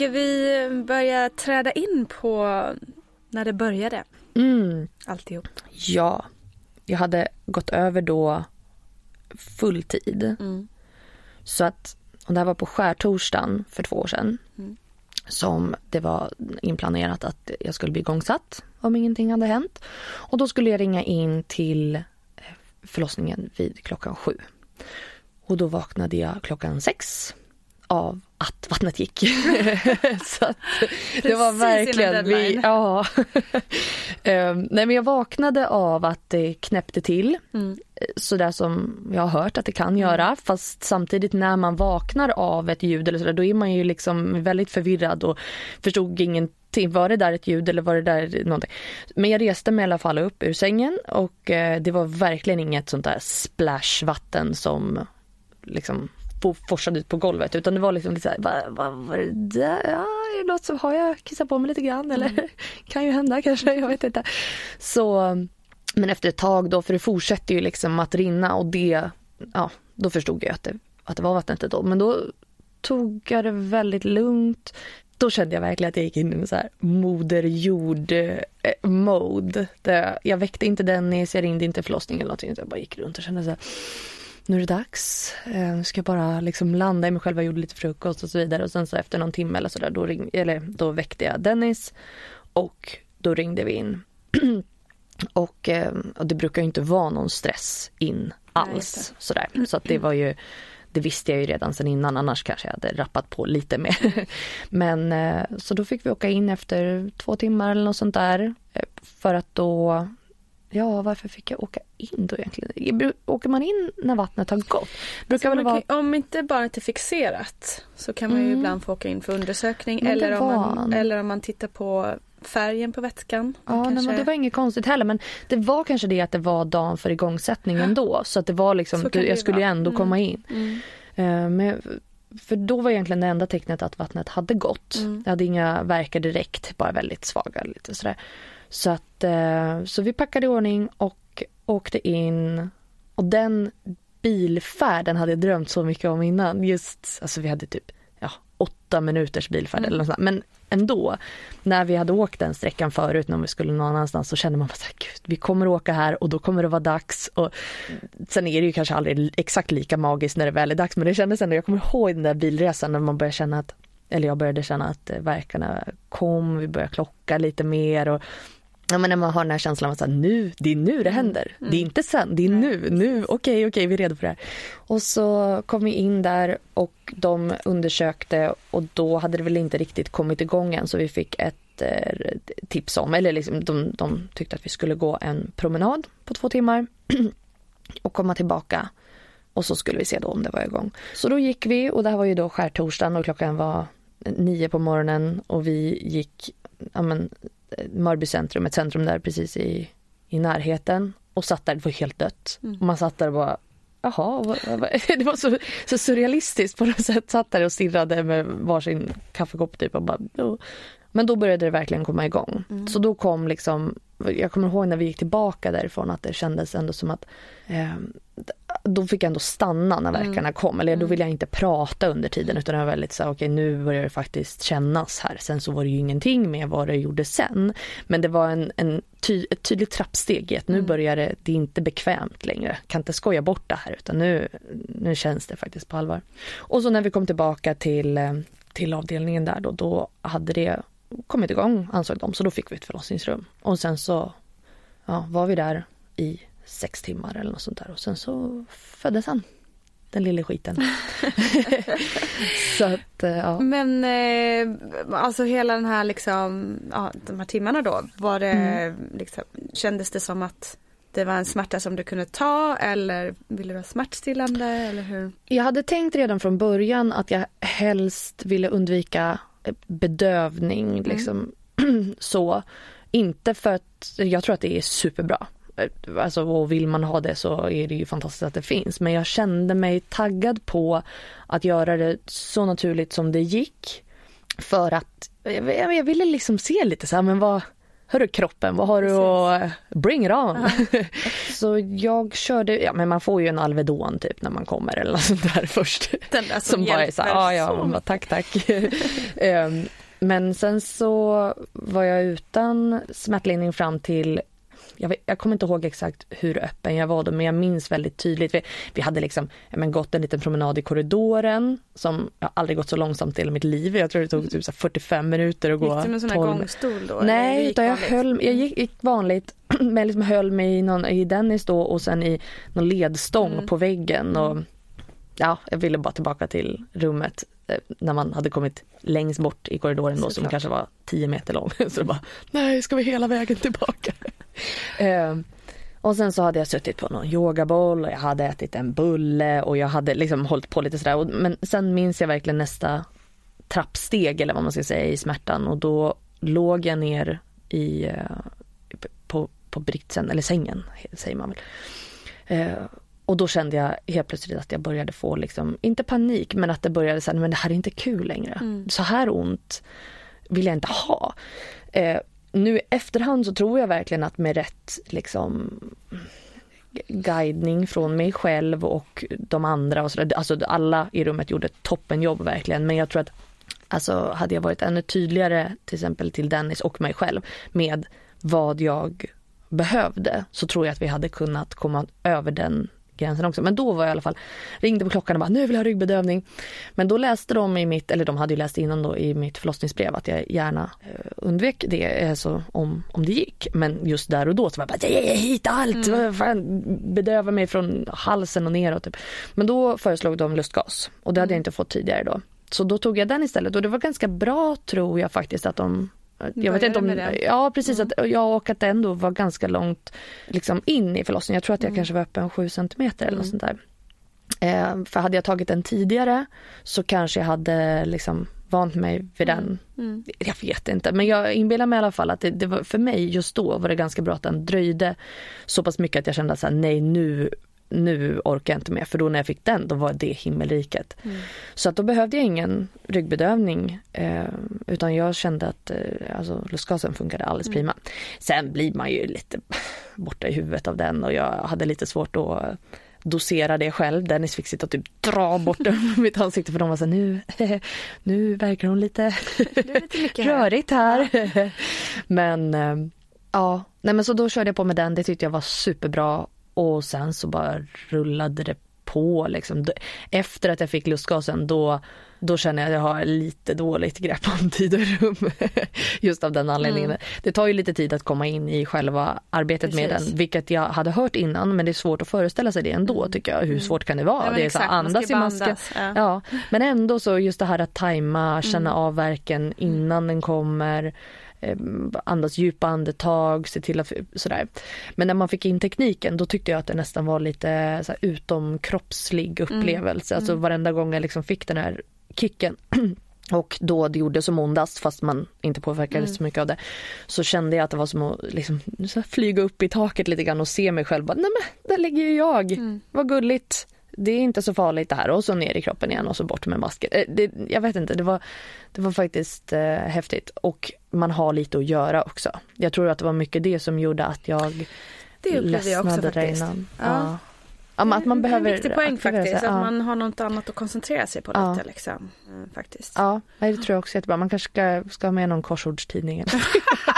Ska vi börja träda in på när det började? Mm. Alltihop. Ja, jag hade gått över då fulltid. Mm. Så att, och det här var på skärtorsdagen för två år sedan. Mm. Som det var inplanerat att jag skulle bli igångsatt om ingenting hade hänt. Och då skulle jag ringa in till eh, förlossningen vid klockan sju. Och då vaknade jag klockan sex av att vattnet gick. <laughs> så att det var verkligen... Vi, ja. <laughs> Ehm, nej men jag vaknade av att det knäppte till. Mm. Sådär som jag har hört att det kan göra. Fast samtidigt när man vaknar av ett ljud eller sådär då är man ju liksom väldigt förvirrad och förstod ingenting. Var det där ett ljud eller var det där någonting? Men jag reste mig i alla fall upp ur sängen och eh, det var verkligen inget sånt där splashvatten som liksom forsade ut på golvet utan det var liksom lite såhär, vad va, var det där? Ja, är det något som har jag kissat på mig lite grann eller <laughs> kan ju hända kanske, jag vet inte. Så, men efter ett tag då, för det fortsätter ju liksom att rinna och det, ja, då förstod jag att det, att det var vattnet då. Men då tog jag det väldigt lugnt. Då kände jag verkligen att jag gick in i så här moder jord eh, jag väckte inte Dennis, jag ringde inte förlossningen eller någonting. Jag bara gick runt och kände så här, nu är det dags. Eh, Nu ska jag bara liksom landa i mig själv. Jag gjorde lite frukost och så vidare. Och sen så efter någon timme eller sådär då, ring, eller då väckte jag Dennis. Och då ringde vi in. <clears throat> och, eh, och det brukar ju inte vara någon stress in alls. Sådär. Så att det var ju det visste jag ju redan sen innan annars kanske jag hade rappat på lite mer. <laughs> Men eh, så då fick vi åka in efter två timmar eller något sånt där. eh, För att då Ja, varför fick jag åka in då egentligen? Åker man in när vattnet har gått? Brukar Så väl man vara... kan, om inte barnet är fixerat så kan man ju Mm. ibland få åka in för undersökning det eller om, man, eller om man tittar på färgen på vätskan. Ja, nej, Kanske- men det var inget konstigt heller men det var kanske det att det var dagen för igångsättningen då så att det var liksom, det ju jag skulle ju vara. ändå Mm. komma in. Mm. Eh, Men, för då var egentligen det enda tecknet att vattnet hade gått. Mm. Jag hade inga verkar direkt, bara väldigt svaga lite sådär. Så att, eh, så vi packade i ordning och åkte in och den bilfärden hade jag drömt så mycket om innan. Just, alltså vi hade typ ja, åtta minuters bilfärd Mm. eller något sånt. Men ändå, när vi hade åkt den sträckan förut när vi skulle någon annanstans så kände man bara så här, Gud, vi kommer åka här och då kommer det vara dags. Och sen är det ju kanske aldrig exakt lika magiskt när det väl är dags men det kändes ändå, jag kommer ihåg den där bilresan när man började känna att eller jag började känna att eh, verkarna kom, vi började klocka lite mer och Ja men när man har den här känslan av att nu, det är nu det händer. Det är inte sen, det är nu, nu, okej, okej, vi är redo för det här. Och så kom vi in där och de undersökte och då hade det väl inte riktigt kommit igång än så vi fick ett efter tips om, eller liksom de, de tyckte att vi skulle gå en promenad på två timmar <clears throat> och komma tillbaka och så skulle vi se då om det var igång. Så då gick vi och det här var ju då skärtorsdagen och klockan var nio på morgonen och vi gick ja men, Mörby centrum, ett centrum där precis i, i närheten och satt där, det var helt dött. Mm. Och man satt där och bara Jaha, <laughs> det var så, så surrealistiskt på något sätt. Satt där och stirrade med varsin kaffekopp typ och bara, Men då började det verkligen komma igång. Mm. Så då kom liksom, jag kommer ihåg när vi gick tillbaka därifrån att det kändes ändå som att eh, då fick jag ändå stanna när verkarna mm. kom. Eller då mm. ville jag inte prata under tiden utan det var väldigt så okej okay, nu börjar det faktiskt kännas här. Sen så var det ju ingenting med vad det gjorde sen. Men det var en, en ty, ett tydligt trappsteg i att nu mm. börjar det, det är inte bekvämt längre. Kan inte skoja bort det här utan nu, nu känns det faktiskt på allvar. Och så när vi kom tillbaka till, eh, till avdelningen där då, då hade det kommit igång ansåg de. Så då fick vi ett förlossningsrum. Och sen så ja, var vi där i sex timmar eller något sånt där och sen så föddes han. Den lille skiten. <laughs> så att, eh, ja. Men eh, alltså hela den här liksom, ja, de här timmarna då, var det mm. liksom, kändes det som att det var en smärta som du kunde ta eller ville du ha smärtstillande eller hur? Jag hade tänkt redan från början att jag helst ville undvika bedövning mm. liksom <clears throat> så. Inte för att jag tror att det är superbra alltså, och vill man ha det så är det ju fantastiskt att det finns. Men jag kände mig taggad på att göra det så naturligt som det gick. För att jag, jag ville liksom se lite så här, men vad, Hörru kroppen, vad har du att bring it on? <laughs> så jag körde, ja men man får ju en Alvedon typ när man kommer eller något sånt där <laughs> först. Den där som, som bara är så här, ja ja, bara, tack tack. um, <laughs> men sen så var jag utan smärtlindring fram till jag, vet, jag kommer inte ihåg exakt hur öppen jag var då men jag minns väldigt tydligt. Vi, vi hade liksom men gått en liten promenad i korridoren som jag aldrig gått så långsamt i hela mitt liv. Jag tror det tog typ 45 minuter att gå. Gick du med sån här gångstol då? Nej, utan jag, höll, jag gick, gick vanligt <clears throat> men liksom höll mig i, någon, i Dennis då och sen i någon ledstång mm. på väggen. Och, mm. Ja, jag ville bara tillbaka till rummet eh, när man hade kommit längst bort i korridoren då som kanske var 10 meter lång. <laughs> Så det bara, nej ska vi hela vägen tillbaka? <laughs> eh, och sen så hade jag suttit på någon yogaboll och jag hade ätit en bulle och jag hade liksom hållit på lite sådär. Men sen minns jag verkligen nästa trappsteg eller vad man ska säga i smärtan och då låg jag ner i, eh, på, på britsen, eller sängen säger man väl. Eh, och då kände jag helt plötsligt att jag började få, liksom, inte panik, men att det började säga, men det här är inte kul längre. Mm. Så här ont vill jag inte ha. Eh, nu i efterhand så tror jag verkligen att med rätt liksom guidning från mig själv och de andra och sådär. Alltså alla i rummet gjorde ett toppenjobb verkligen. Men jag tror att alltså hade jag varit ännu tydligare till exempel till Dennis och mig själv med vad jag behövde så tror jag att vi hade kunnat komma över den gränsen också. Men då var jag i alla fall, ringde på klockan och bara nu vill jag ha ryggbedövning. Men då läste de i mitt, eller de hade ju läst innan då i mitt förlossningsbrev att jag gärna eh, undvek det alltså, om, om det gick. Men just där och då så var jag bara, ge hit allt, mm. Fan, bedöva mig från halsen och neråt. Typ. Men då föreslog de lustgas och det hade jag mm. inte fått tidigare då. Så då tog jag den istället och det var ganska bra tror jag faktiskt att de jag vet inte om, ja precis, mm. att jag och att det ändå var ganska långt liksom in i förlossningen. Jag tror att jag mm. kanske var öppen 7 centimeter eller mm. sånt där. Eh, för hade jag tagit den tidigare så kanske jag hade liksom vant mig vid den. Mm. mm. Jag vet inte men jag inbillar mig i alla fall att det, det, var, för mig just då var det ganska bra att den dröjde så pass mycket att jag kände att nej nu nu orkar jag inte mer för då när jag fick den då var det himmelriket. Mm. Så att då behövde jag ingen ryggbedövning eh, utan jag kände att eh, alltså, lustgasen funkade alldeles mm. prima. Sen blir man ju lite <laughs> borta i huvudet av den och jag hade lite svårt att dosera det själv. Dennis fick sitta och typ dra bort <laughs> mitt ansikte för de var så nu, <laughs> nu verkar hon lite, lite rörigt här. Ja. men eh, ja, nej men så då körde jag på med den. Det tyckte jag var superbra och sen så bara rullade det på liksom. Efter att jag fick lustgasen då, då känner jag att jag har lite dåligt grepp om <laughs> tid och rum. Just av den anledningen. Mm. Det tar ju lite tid att komma in i själva arbetet Precis. med den, vilket jag hade hört innan men det är svårt att föreställa sig det ändå mm. tycker jag. Hur mm. svårt kan det vara? Ja, det är exakt, så andas i masken. Ja. ja. Men ändå så just det här att tajma, känna mm. av verken innan den kommer andas djupa andetag, se till att sådär. Men när man fick in tekniken då tyckte jag att det nästan var lite så här, utomkroppslig upplevelse. Mm. Alltså varenda gång jag liksom fick den här kicken <clears throat> och då det gjorde som ondast fast man inte påverkades mm. så mycket av det. Så kände jag att det var som att liksom, flyga upp i taket lite grann och se mig själv. Bara, Nej men där ligger ju jag, mm. vad gulligt. Det är inte så farligt det här och så ner i kroppen igen och så bort med masken. Eh, det, jag vet inte, det var, det var faktiskt eh, häftigt och man har lite att göra också. Jag tror att det var mycket det som gjorde att jag det upplevde jag också faktiskt. Ja. Ja. Ja, att man behöver en viktig poäng faktiskt, att man har något annat att koncentrera sig på lite liksom. Mm, faktiskt. Ja, det tror jag också är jättebra. Man kanske ska, ska ha med någon korsordstidning.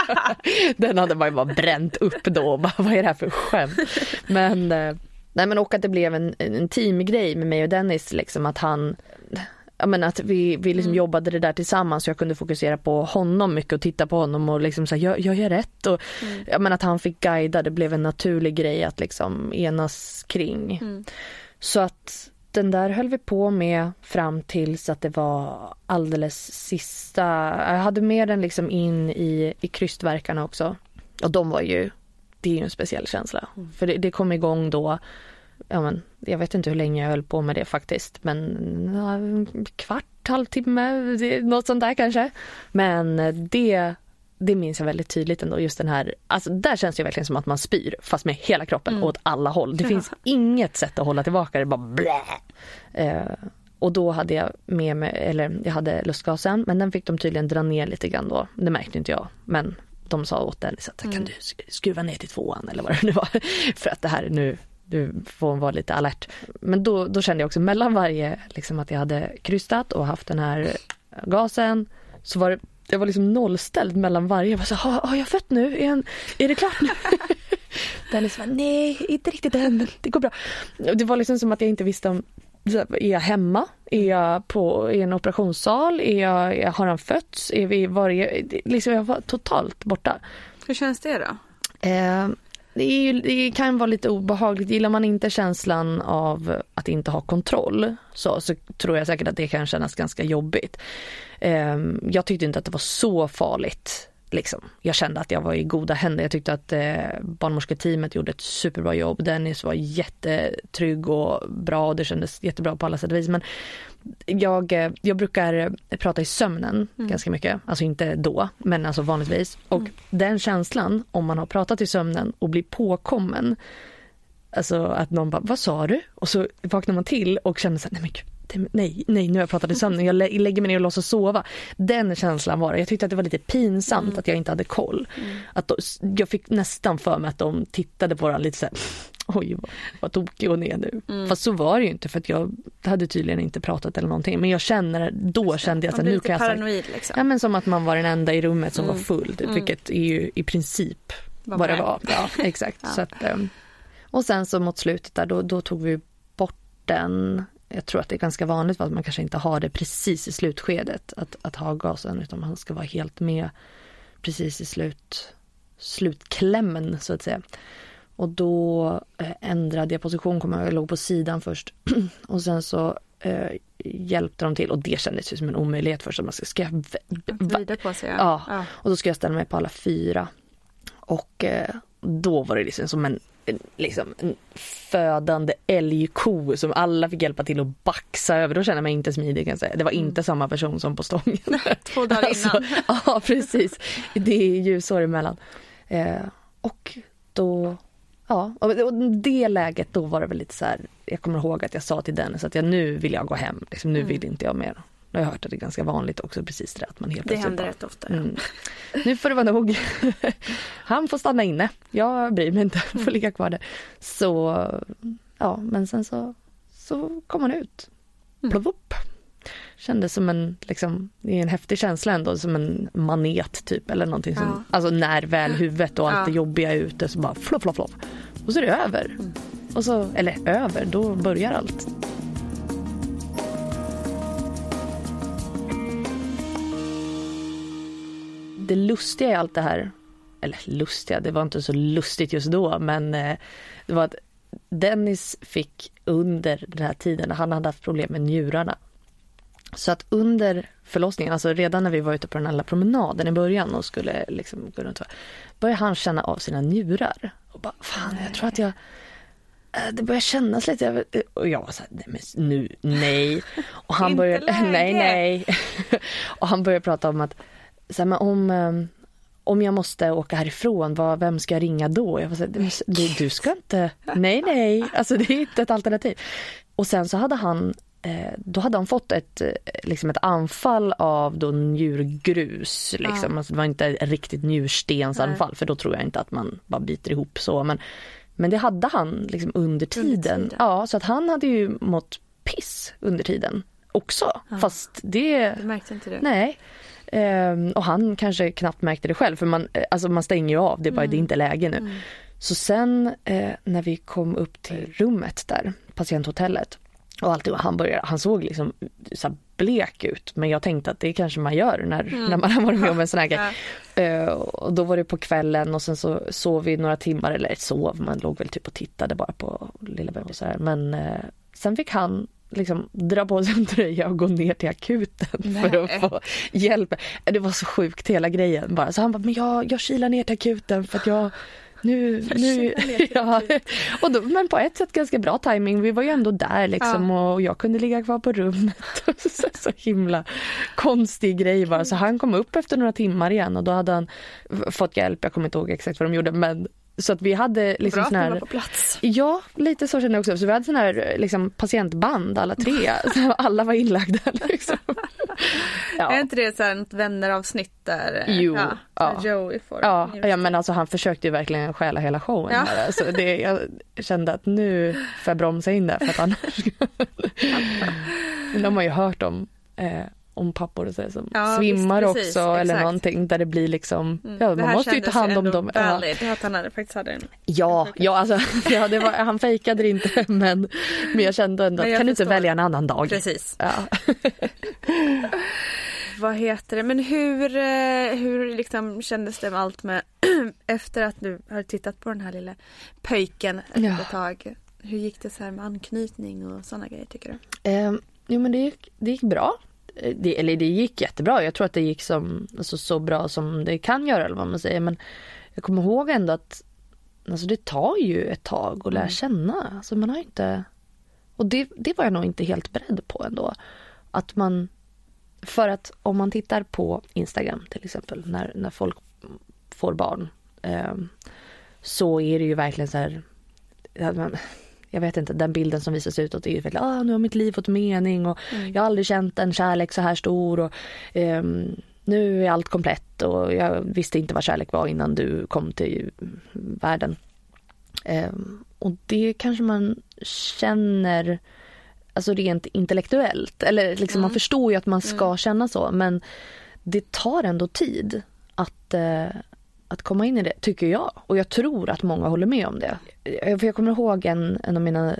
<laughs> Den hade man ju bara bränt upp då. Bara, vad är det här för skämt? Men, eh, nej, men och att det blev en, en teamgrej med mig och Dennis. Liksom, att han ja, men att vi, vi liksom mm. jobbade det där tillsammans så jag kunde fokusera på honom mycket och titta på honom och liksom säga jag, jag gör rätt och mm. ja, men att han fick guida det blev en naturlig grej att liksom enas kring. Mm. Så att den där höll vi på med fram tills att det var alldeles sista, jag hade med den liksom in i, i krystverkarna också. Och de var ju, det är ju en speciell känsla. Mm. För det, det kom igång då ja men, jag vet inte hur länge jag höll på med det faktiskt, men ja, kvart, halvtimme, något sånt där kanske. Men det, det minns jag väldigt tydligt ändå, just den här, alltså där känns det verkligen som att man spyr fast med hela kroppen mm. åt alla håll. Det finns <laughs> inget sätt att hålla tillbaka det, bara blä. Eh, och då hade jag med mig, eller jag hade lustgasen, men den fick de tydligen dra ner lite grann då. Det märkte inte jag, men de sa åt Dennis att mm. kan du skruva ner till tvåan eller vad det nu var. <laughs> För att det här nu, du får vara lite alert. Men då, då kände jag också mellan varje, liksom att jag hade krystat och haft den här gasen, så var det, jag var liksom nollställd mellan varje. Jag var så har, har jag fött nu? Är, en, är det klart nu? Dennis var nej, inte riktigt än, det går bra. Det var liksom som att jag inte visste om är jag hemma? Är jag på, i en operationssal? Är jag, har han fötts? Är vi, var liksom jag var totalt borta. Hur känns det då? Eh, det, ju, det, kan vara lite obehagligt. Gillar man inte känslan av att inte ha kontroll så, så tror jag säkert att det kan kännas ganska jobbigt. Um, jag tyckte inte att det var så farligt. Liksom. Jag kände att jag var i goda händer. Jag tyckte att eh, barnmorsketeamet gjorde ett superbra jobb. Dennis var jättetrygg och bra och det kändes jättebra på alla sätt och vis. Men jag, eh, jag brukar prata i sömnen mm. ganska mycket, alltså inte då, men alltså vanligtvis. Och mm. den känslan, om man har pratat i sömnen och blir påkommen, alltså att någon bara, vad sa du? Och så vaknar man till och känner så här, nej men gud, nej, nej, nu har jag pratat i sömnen, jag lägger mig ner och låtsas sova. Den känslan var det. Jag tyckte att det var lite pinsamt mm. att jag inte hade koll. Mm. Att då, jag fick nästan för mig att de tittade på varandra lite så här, oj vad, vad tokig hon är nu. Mm. Fast så var det ju inte för att jag hade tydligen inte pratat eller någonting. Men jag känner, då kände jag att nu kan jag paranoid liksom. Ja men som att man var den enda i rummet som mm. var full. Mm. Vilket är ju i princip vad, vad det var. Ja exakt. <laughs> ja. Så att, um, och sen så mot slutet där då, då tog vi bort den. Jag tror att det är ganska vanligt att man kanske inte har det precis i slutskedet. Att, att ha gasen utan man ska vara helt med precis i slut, slutklämmen så att säga. Och då eh, ändrade jag position, kom jag, jag låg på sidan först. <clears throat> och sen så eh, hjälpte de till och det kändes ju som en omöjlighet först. Man ska, ska jag vrida på sig? Ja. ja. ja. Och då ska jag ställa mig på alla fyra. Och eh, då var det liksom som en, liksom, en födande älgko som alla fick hjälpa till att baxa över. Då jag mig inte smidig kan jag säga. Det var mm. inte samma person som på stången. <laughs> Två dagar alltså, innan. <laughs> ja precis. Det är ljusår emellan. Eh, och då Ja, och det läget då var det väl lite så här, jag kommer ihåg att jag sa till Dennis att jag, nu vill jag gå hem, liksom, nu mm. vill inte jag mer. Jag har hört att det är ganska vanligt också precis det att man helt Det händer rätt ofta. Ja. Mm. Nu får det vara nog. <laughs> Han får stanna inne. Jag bryr mig inte, får mm. ligga kvar där. Så ja, men sen så, så kom han ut. Mm. Plupp, kändes som en, liksom, det är en häftig känsla ändå, som en manet typ eller någonting som, ja. alltså när väl huvudet och allt ja. det jobbiga är ute så bara flopp, flopp, flopp. Och så är det över. Mm. Och så, eller över, då börjar allt. Det lustiga i allt det här, eller lustiga, det var inte så lustigt just då, men eh, det var att Dennis fick under den här tiden, han hade haft problem med njurarna Så att under förlossningen, alltså redan när vi var ute på den här promenaden i början och skulle liksom gå runt, började han känna av sina njurar. Och bara, fan jag tror att jag eh, det börjar kännas lite, och jag var såhär, nej men nu, nej. Och han började, <laughs> nej nej. <laughs> och han började prata om att, så här, men om, eh, om jag måste åka härifrån, vad, vem ska jag ringa då? Jag var så här, du, du ska inte, nej nej, alltså det är inte ett alternativ. Och sen så hade han Eh, då hade han fått ett, eh, liksom ett anfall av då njurgrus. Liksom. Ja. Alltså det var inte ett riktigt njurstensanfall Nej. för då tror jag inte att man bara biter ihop så. Men, men det hade han liksom under, tiden. under tiden. Ja, så att han hade ju mått piss under tiden också. Ja. Fast det... Du märkte inte det? Nej. Um, och han kanske knappt märkte det själv för man, eh, alltså man stänger ju av, det är bara mm. det är inte läge nu. Mm. Så sen eh, när vi kom upp till rummet där, patienthotellet, och alltid, han, började, han såg liksom så blek ut men jag tänkte att det kanske man gör när, mm. när man har varit med om en sån här grej. Uh, och då var det på kvällen och sen så sov vi några timmar, eller sov, man låg väl typ och tittade bara på lilla bebisar. Men uh, sen fick han liksom dra på sig en tröja och gå ner till akuten Nej. <laughs> för att få hjälp. Det var så sjukt hela grejen bara. Så han bara, men jag, jag kilar ner till akuten för att jag nu, nu <laughs> ja. och då, men på ett sätt ganska bra timing. Vi var ju ändå där liksom ja. och jag kunde ligga kvar på rummet. <laughs> så, så himla konstig grej bara. Så han kom upp efter några timmar igen och då hade han fått hjälp. Jag kommer inte ihåg exakt vad de gjorde men så att vi hade liksom Bra sån här, på plats. Ja, lite så kände jag också. Så vi hade sån här liksom, patientband alla tre. <laughs> alla var inlagda liksom. <laughs> ja. Är inte det så här ett vänneravsnitt där jo, ja, ja. Joey får ja, ja, men alltså han försökte ju verkligen stjäla hela showen. Ja. Där. Alltså, det, jag kände att nu får jag bromsa in där för att annars... <laughs> De har ju hört om eh, om pappor och så, som ja, svimmar visst, precis, också exakt. eller någonting där det blir liksom, mm. ja man måste ju ta hand om dem. Valid, ja. att han hade, faktiskt hade en Ja, ja alltså <laughs> ja, det var, han fejkade det inte <laughs> men, men jag kände ändå att kan du inte välja en annan dag? Precis. Ja. <laughs> Vad heter det, men hur, eh, hur liksom kändes det med allt med <clears throat> efter att du hade tittat på den här lilla pöjken ett ja. tag? Hur gick det så här med anknytning och sådana grejer tycker du? Um, jo men det gick, det gick bra det, eller det gick jättebra. Jag tror att det gick som, alltså, så bra som det kan göra eller vad man säger. Men jag kommer ihåg ändå att alltså, det tar ju ett tag att lära mm. känna. Alltså, man har inte... Och det, det var jag nog inte helt beredd på ändå. Att man... För att om man tittar på Instagram till exempel när, när folk får barn. Eh, så är det ju verkligen så här... Jag vet inte, den bilden som visas utåt är ju väldigt, ah, nu har mitt liv fått mening och mm. jag har aldrig känt en kärlek så här stor och um, nu är allt komplett och jag visste inte vad kärlek var innan du kom till världen. Um, och det kanske man känner alltså rent intellektuellt eller liksom mm. man förstår ju att man ska mm. känna så men det tar ändå tid att, uh, att komma in i det, tycker jag. Och jag tror att många håller med om det. Eh, för jag kommer ihåg en, en av mina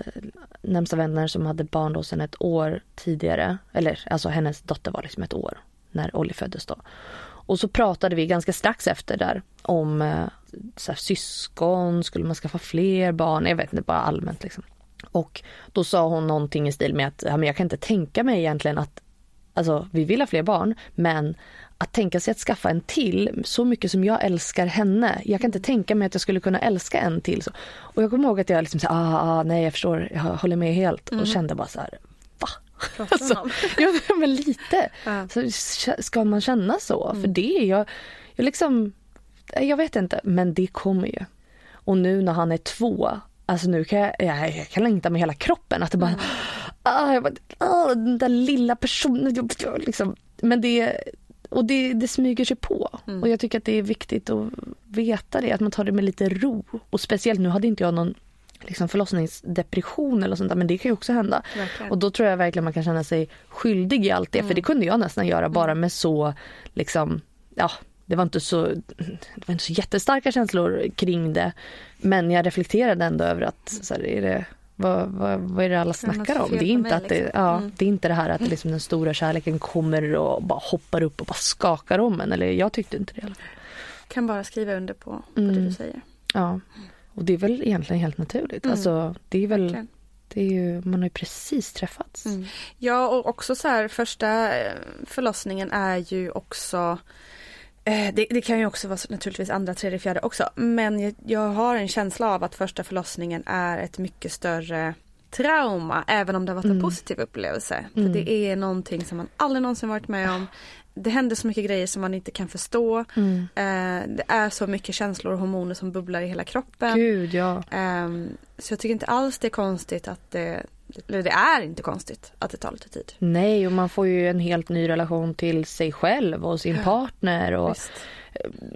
närmsta vänner som hade barn då sedan ett år tidigare. Eller alltså hennes dotter var liksom ett år när Olli föddes då. Och så pratade vi ganska strax efter där om eh, så här, syskon, skulle man skaffa fler barn? Jag vet inte, bara allmänt liksom. Och då sa hon någonting i stil med att ja, men jag kan inte tänka mig egentligen att Alltså vi vill ha fler barn men att tänka sig att skaffa en till, så mycket som jag älskar henne. Jag kan inte tänka mig att jag skulle kunna älska en till. Så. Och jag kommer ihåg att jag liksom sa, ah, ah, nej jag förstår, jag håller med helt. Mm. Och kände bara så här, va? <laughs> Alltså, <laughs> ja men lite. Ja. Så ska man känna så? Mm. För det är jag, jag liksom, jag vet inte, men det kommer ju. Och nu när han är två, alltså nu kan jag, jag, jag kan längta med hela kroppen. Att det bara, mm. ah, jag bara ah, den där lilla personen. Liksom. Men det, och det, det smyger sig på. Mm. Och jag tycker att det är viktigt att veta det, att man tar det med lite ro. Och speciellt nu hade inte jag någon liksom förlossningsdepression eller sånt där, men det kan ju också hända. Verkligen. Och då tror jag verkligen man kan känna sig skyldig i allt det, mm. för det kunde jag nästan göra bara mm. med så, liksom, ja, det var inte så, det var inte så jättestarka känslor kring det. Men jag reflekterade ändå över att, så här, är det vad, vad, vad är det alla snackar om? Det är, inte att det, liksom. ja, mm. det är inte det här att liksom den stora kärleken kommer och bara hoppar upp och bara skakar om en. Eller jag tyckte inte det i alla fall. Kan bara skriva under på, på mm. det du säger. Ja, och det är väl egentligen helt naturligt. Mm. Alltså, det är väl Det är ju, man har ju precis träffats. Mm. Ja och också så här första eh, förlossningen är ju också det, det, kan ju också vara naturligtvis andra, tredje, fjärde också. Men jag, jag har en känsla av att första förlossningen är ett mycket större trauma även om det har varit en Mm. positiv upplevelse. Mm. För det är någonting som man aldrig någonsin varit med om. Det händer så mycket grejer som man inte kan förstå. Mm. Eh, det är så mycket känslor och hormoner som bubblar i hela kroppen. Gud ja. Ehm, så jag tycker inte alls det är konstigt att det, eller det är inte konstigt att det tar lite tid. Nej, och man får ju en helt ny relation till sig själv och sin partner och Visst.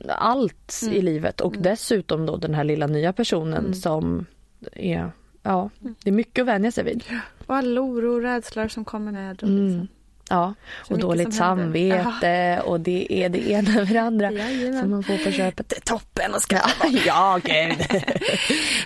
allt Mm. i livet. Och dessutom då den här lilla nya personen Mm. som är, ja, det är mycket att vänja sig vid. Och all oro och rädslor som kommer med. Och Mm. liksom. Ja, Så och dåligt samvete och det är det ena med det andra Jajamän. som man får på köpet. Det är toppen och ska <laughs> Ja, gud. <laughs>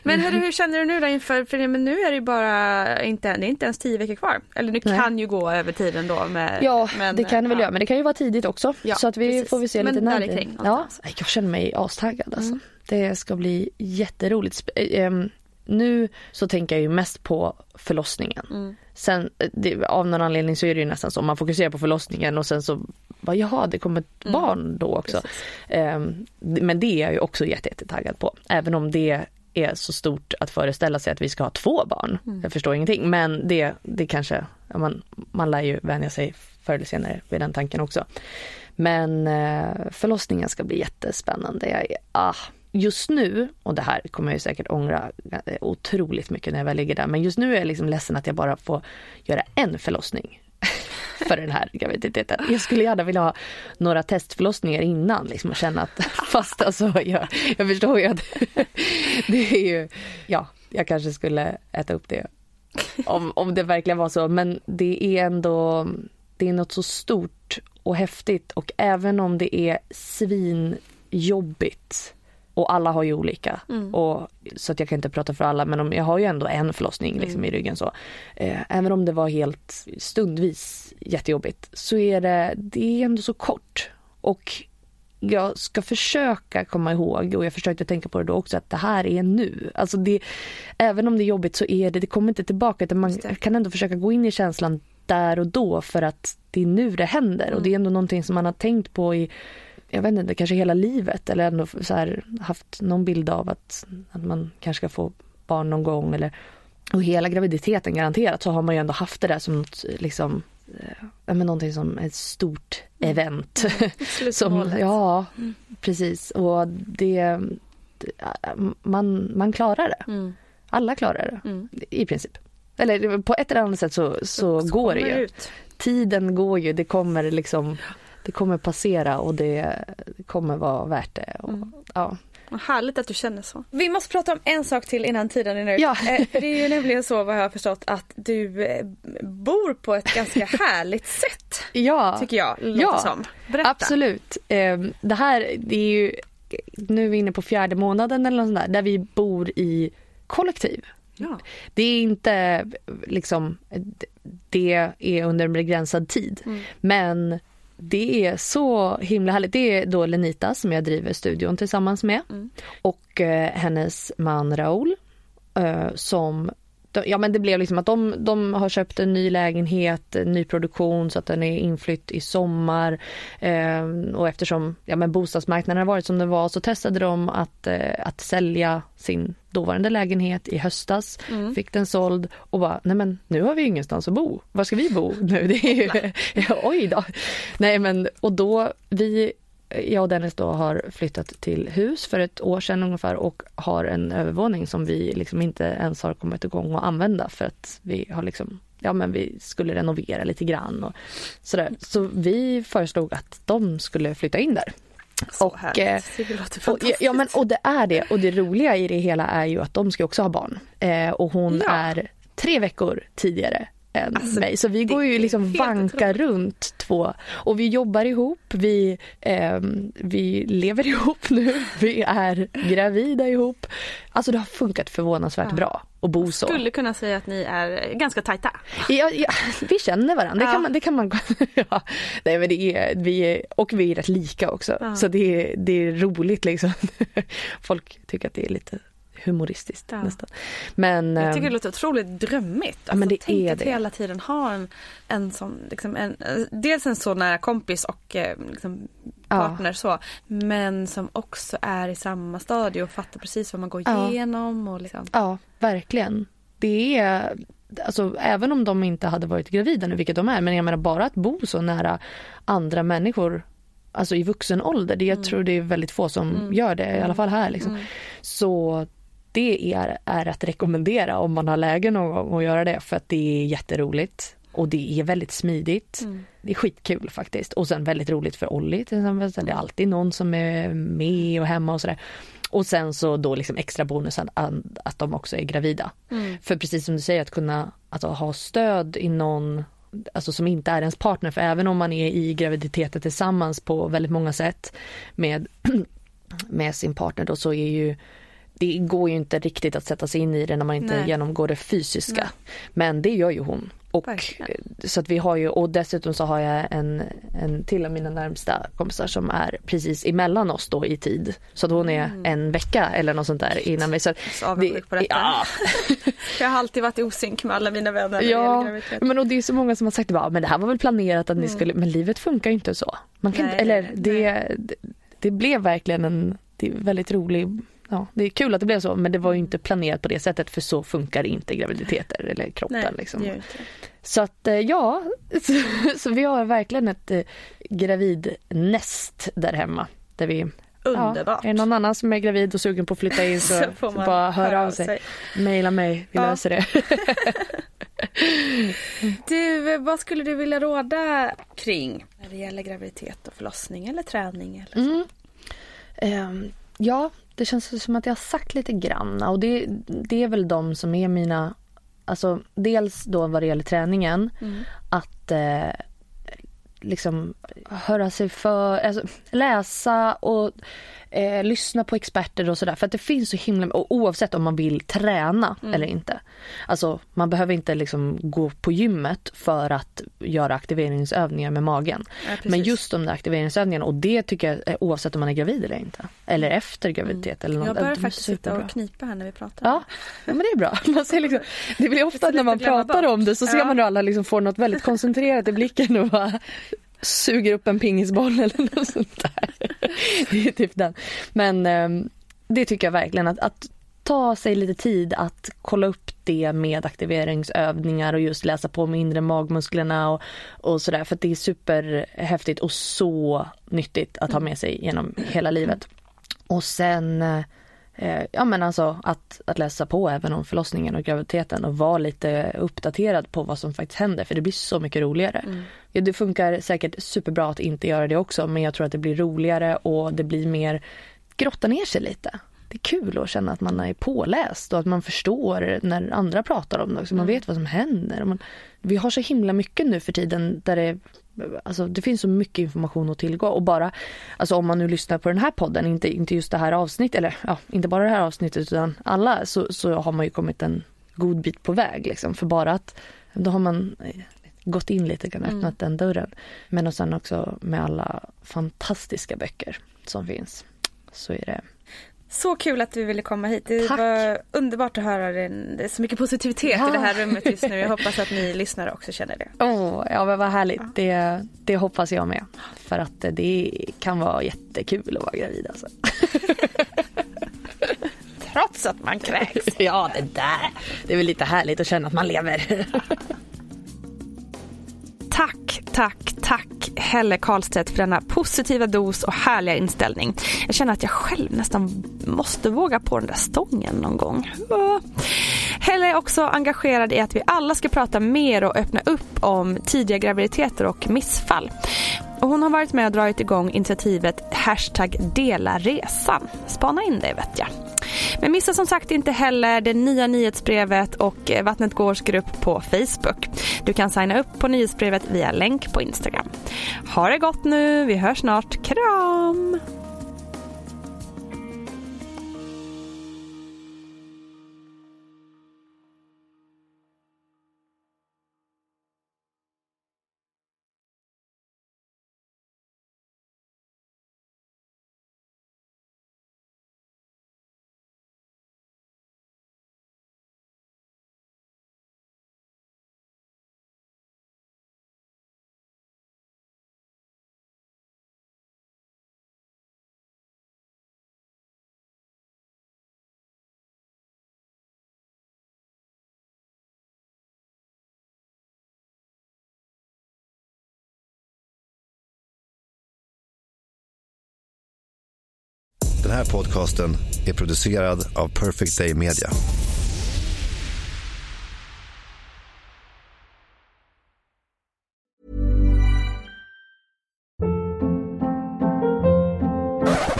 Men hörru, hur känner du nu då inför, för men nu är det ju bara inte, det är inte ens tio veckor kvar. Eller det kan ju gå över tiden då med. Ja, men, det kan det väl ja. göra. Men det kan ju vara tidigt också. Ja, så att vi precis. får vi se Men lite när. kring Ja. Mm. jag känner mig astaggad alltså. Det ska bli jätteroligt. Sp- ehm, nu så tänker jag ju mest på förlossningen. Mm. Sen eh, det, av någon anledning så är det ju nästan så. Man fokuserar på förlossningen och sen så bara jaha det kommer ett Mm. barn då också. Ehm, men det är jag ju också jätte- jättetaggad på. Även om det är så stort att föreställa sig att vi ska ha två barn. Mm. Jag förstår ingenting men det, det kanske, man, man lär ju vänja sig förr eller senare vid den tanken också. Men eh, förlossningen ska bli jättespännande. Jag är, ah, just nu, och det här kommer jag ju säkert ångra eh, otroligt mycket när jag väl ligger där, men just nu är jag liksom ledsen att jag bara får göra en förlossning <laughs> för den här graviditeten. Jag skulle gärna vilja ha några testförlossningar innan liksom och känna att <laughs> fast alltså jag, jag förstår ju att <laughs> det är ju, ja, jag kanske skulle äta upp det om, om det verkligen var så. Men det är ändå, det är något så stort och häftigt och även om det är svinjobbigt och alla har ju olika. Mm. Och, så att jag kan inte prata för alla men om, jag har ju ändå en förlossning liksom, i ryggen så. Eh, även om det var helt stundvis jättejobbigt så är det, det är ändå så kort. Och jag ska försöka komma ihåg och jag försökte tänka på det då också att det här är nu. Alltså det, även om det är jobbigt så är det, det kommer inte tillbaka utan man kan ändå försöka gå in i känslan där och då för att det är nu det händer och det är ändå någonting som man har tänkt på i jag vet inte, kanske hela livet eller ändå så här, haft någon bild av att, att man kanske ska få barn någon gång eller och hela graviditeten garanterat så har man ju ändå haft det där som något liksom eh, ja, men någonting som ett stort event. <laughs> som, Slutmålet. ja, precis. Och det, man, man klarar det. Mm. Alla klarar det, Mm. i princip. Eller på ett eller annat sätt så, så, Så går det ju. ut. Tiden går ju, det kommer liksom det kommer passera och det kommer vara värt det. Och, Mm. ja. Vad härligt att du känner så. Vi måste prata om en sak till innan tiden är ut. Ja. Eh, Det är ju nämligen så vad jag har förstått att du eh, bor på ett ganska <laughs> härligt sätt. ja. Tycker jag, låter Ja, som. Berätta. Absolut. Ehm, Det här det är ju, nu är vi inne på fjärde månaden eller något sånt där, där vi bor i kollektiv. Ja. Det är inte liksom, det är under en begränsad tid. Mm. Men det är så himla härligt. Det är då Lenita som jag driver studion tillsammans med. Mm. Och eh, hennes man Raoul eh, som Ja men det blev liksom att de, de har köpt en ny lägenhet, en ny produktion så att den är inflytt i sommar. Eh, och eftersom ja, men bostadsmarknaden har varit som den var så testade de att, eh, att sälja sin dåvarande lägenhet i höstas. Mm. Fick den såld och bara, nej men nu har vi ingenstans att bo. Var ska vi bo nu? Det är ju, <laughs> <laughs> oj då. Nej men och då, vi jag och Dennis då har flyttat till hus för ett år sedan ungefär och har en övervåning som vi liksom inte ens har kommit igång att använda för att vi har liksom, ja men vi skulle renovera lite grann och sådär. Så vi föreslog att de skulle flytta in där. Så Och, härligt. eh, Det låter Och, ja men och det är det och det roliga i det hela är ju att de ska också ha barn. Eh, och hon Ja. är tre veckor tidigare än Alltså, mig. Så vi går ju liksom vanka runt två. Och vi jobbar ihop, vi, ehm, vi lever <laughs> ihop nu, vi är gravida ihop. Alltså det har funkat förvånansvärt Ja. bra att bo så. Skulle kunna säga att ni är ganska tajta. Ja, ja, vi känner varandra, det Ja. kan man, det kan man <laughs> ja. Nej men det är, vi är, och vi är rätt lika också. Ja. Så det är, det är roligt liksom. <laughs> Folk tycker att det är lite humoristiskt Ja. nästan. Men, Jag tycker ehm, det låter otroligt drömmigt. Alltså, men det tänk är att det. hela tiden ha en, en sån, liksom en, eh, dels en så nära kompis och eh, liksom Ja. partner så. Men som också är i samma stadie och fattar precis vad man går Ja. igenom. Och liksom. Ja, verkligen. Det är, alltså även om de inte hade varit gravida nu, vilket de är, men jag menar bara att bo så nära andra människor, alltså i vuxen ålder, det, jag tror det är väldigt få som gör det, i alla fall här liksom. Så det är, är att rekommendera om man har läge någon gång att göra det, för att det är jätteroligt. Och det är väldigt smidigt. Det är skitkul faktiskt. Och sen väldigt roligt för Olli till exempel. Det är alltid någon som är med och hemma och sådär. Och sen så då liksom extra bonusen att, de också är gravida. För precis som du säger att kunna alltså, ha stöd i någon Alltså som inte är ens partner för även om man är i graviditeten tillsammans på väldigt många sätt med, <clears throat> med sin partner då så är ju det går ju inte riktigt att sätta sig in i det när man inte Nej. genomgår det fysiska. Men det gör ju hon. Och, Verkligen. så att vi har ju, och dessutom så har jag en, en till av mina närmsta kompisar som är precis emellan oss då i tid. Så att hon är en vecka eller något sånt där innan mig. Så, att Så på detta. Ja, <laughs> Jag har alltid varit i osynk med alla mina vänner ja men och det är så många som har sagt att men det här var väl planerat att ni skulle, men livet funkar ju inte så. Man kan Nej, inte, eller nej, det, det, det blev verkligen en, det är väldigt rolig Ja, det är kul att det blev så men det var ju inte planerat på det sättet för så funkar inte graviditeter eller kroppen. Nej, liksom. Så att eh, ja, <laughs> så, så vi har verkligen ett eh, gravidnäst där hemma. Där vi, Underbart. Ja, är det någon annan som är gravid och sugen på att flytta in <laughs> så, Så får man bara höra av sig. Maila mig, vi Ja. löser det. <laughs> Du, vad skulle du vilja råda kring när det gäller graviditet och förlossning eller träning? Eller så? Mm. Ehm, ja, det känns som att jag har sagt lite grann och det, det är väl de som är mina, alltså dels då vad det gäller träningen, att eh, liksom höra sig för, alltså, läsa och eh, lyssna på experter och sådär. För att det finns så himla, och oavsett om man vill träna eller inte. Alltså man behöver inte liksom gå på gymmet för att göra aktiveringsövningar med magen. Ja. Men just de där aktiveringsövningarna och det tycker jag är oavsett om man är gravid eller inte. Eller efter graviditet eller något. Jag börjar faktiskt sitta och knipa här när vi pratar. Ja, ja men det är bra. <laughs> Man ser liksom, det blir ofta när man pratar bort. om det så ser Ja. man hur alla liksom får något väldigt koncentrerat i blicken och bara suger upp en pingisboll <laughs> eller något sånt där. Det är typ den. Men ehm, det tycker jag verkligen att, att ta sig lite tid att kolla upp det med aktiveringsövningar och just läsa på med inre magmusklerna och, och sådär för att det är superhäftigt och så nyttigt att ha med sig genom hela livet. Och sen eh, ja men alltså att, att läsa på även om förlossningen och graviditeten och vara lite uppdaterad på vad som faktiskt händer för det blir så mycket roligare. Ja, det funkar säkert superbra att inte göra det också men jag tror att det blir roligare och det blir mer grotta ner sig lite. Det är kul att känna att man är påläst och att man förstår när andra pratar om det. Så man vet vad som händer. Man, vi har så himla mycket nu för tiden där det Alltså det finns så mycket information att tillgå och bara Alltså om man nu lyssnar på den här podden, inte, inte just det här avsnittet eller ja, inte bara det här avsnittet utan alla så, så har man ju kommit en god bit på väg liksom. För bara att då har man eh, gått in lite grann, öppnat den dörren. Men och sen också med alla fantastiska böcker som finns. Så är det. Så kul att du ville komma hit. Det Tack. var underbart att höra den. Det är så mycket positivitet Ja. i det här rummet just nu. Jag <laughs> hoppas att ni lyssnare också känner det. Åh, ja men vad härligt. Det, det hoppas jag med. För att det kan vara jättekul att vara gravid alltså. <laughs> Trots att man kräks. <laughs> Ja, det där. Det är väl lite härligt att känna att man lever. Tack, tack, Helle Karlstedt för denna positiva dos och härliga inställning. Jag känner att jag själv nästan måste våga på den där stången någon gång. Helle är också engagerad i att vi alla ska prata mer och öppna upp om tidiga graviditeter och missfall. Och hon har varit med och dragit igång initiativet hashtag dela resan. Spana in det vet jag. Men missa som sagt inte heller det nya nyhetsbrevet och eh, Vattnet Gårds grupp på Facebook. Du kan signa upp på nyhetsbrevet via länk på Instagram. Ha det gott nu, vi hörs snart. Kram! Den här podcasten är producerad av Perfect Day Media.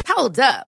Hold up.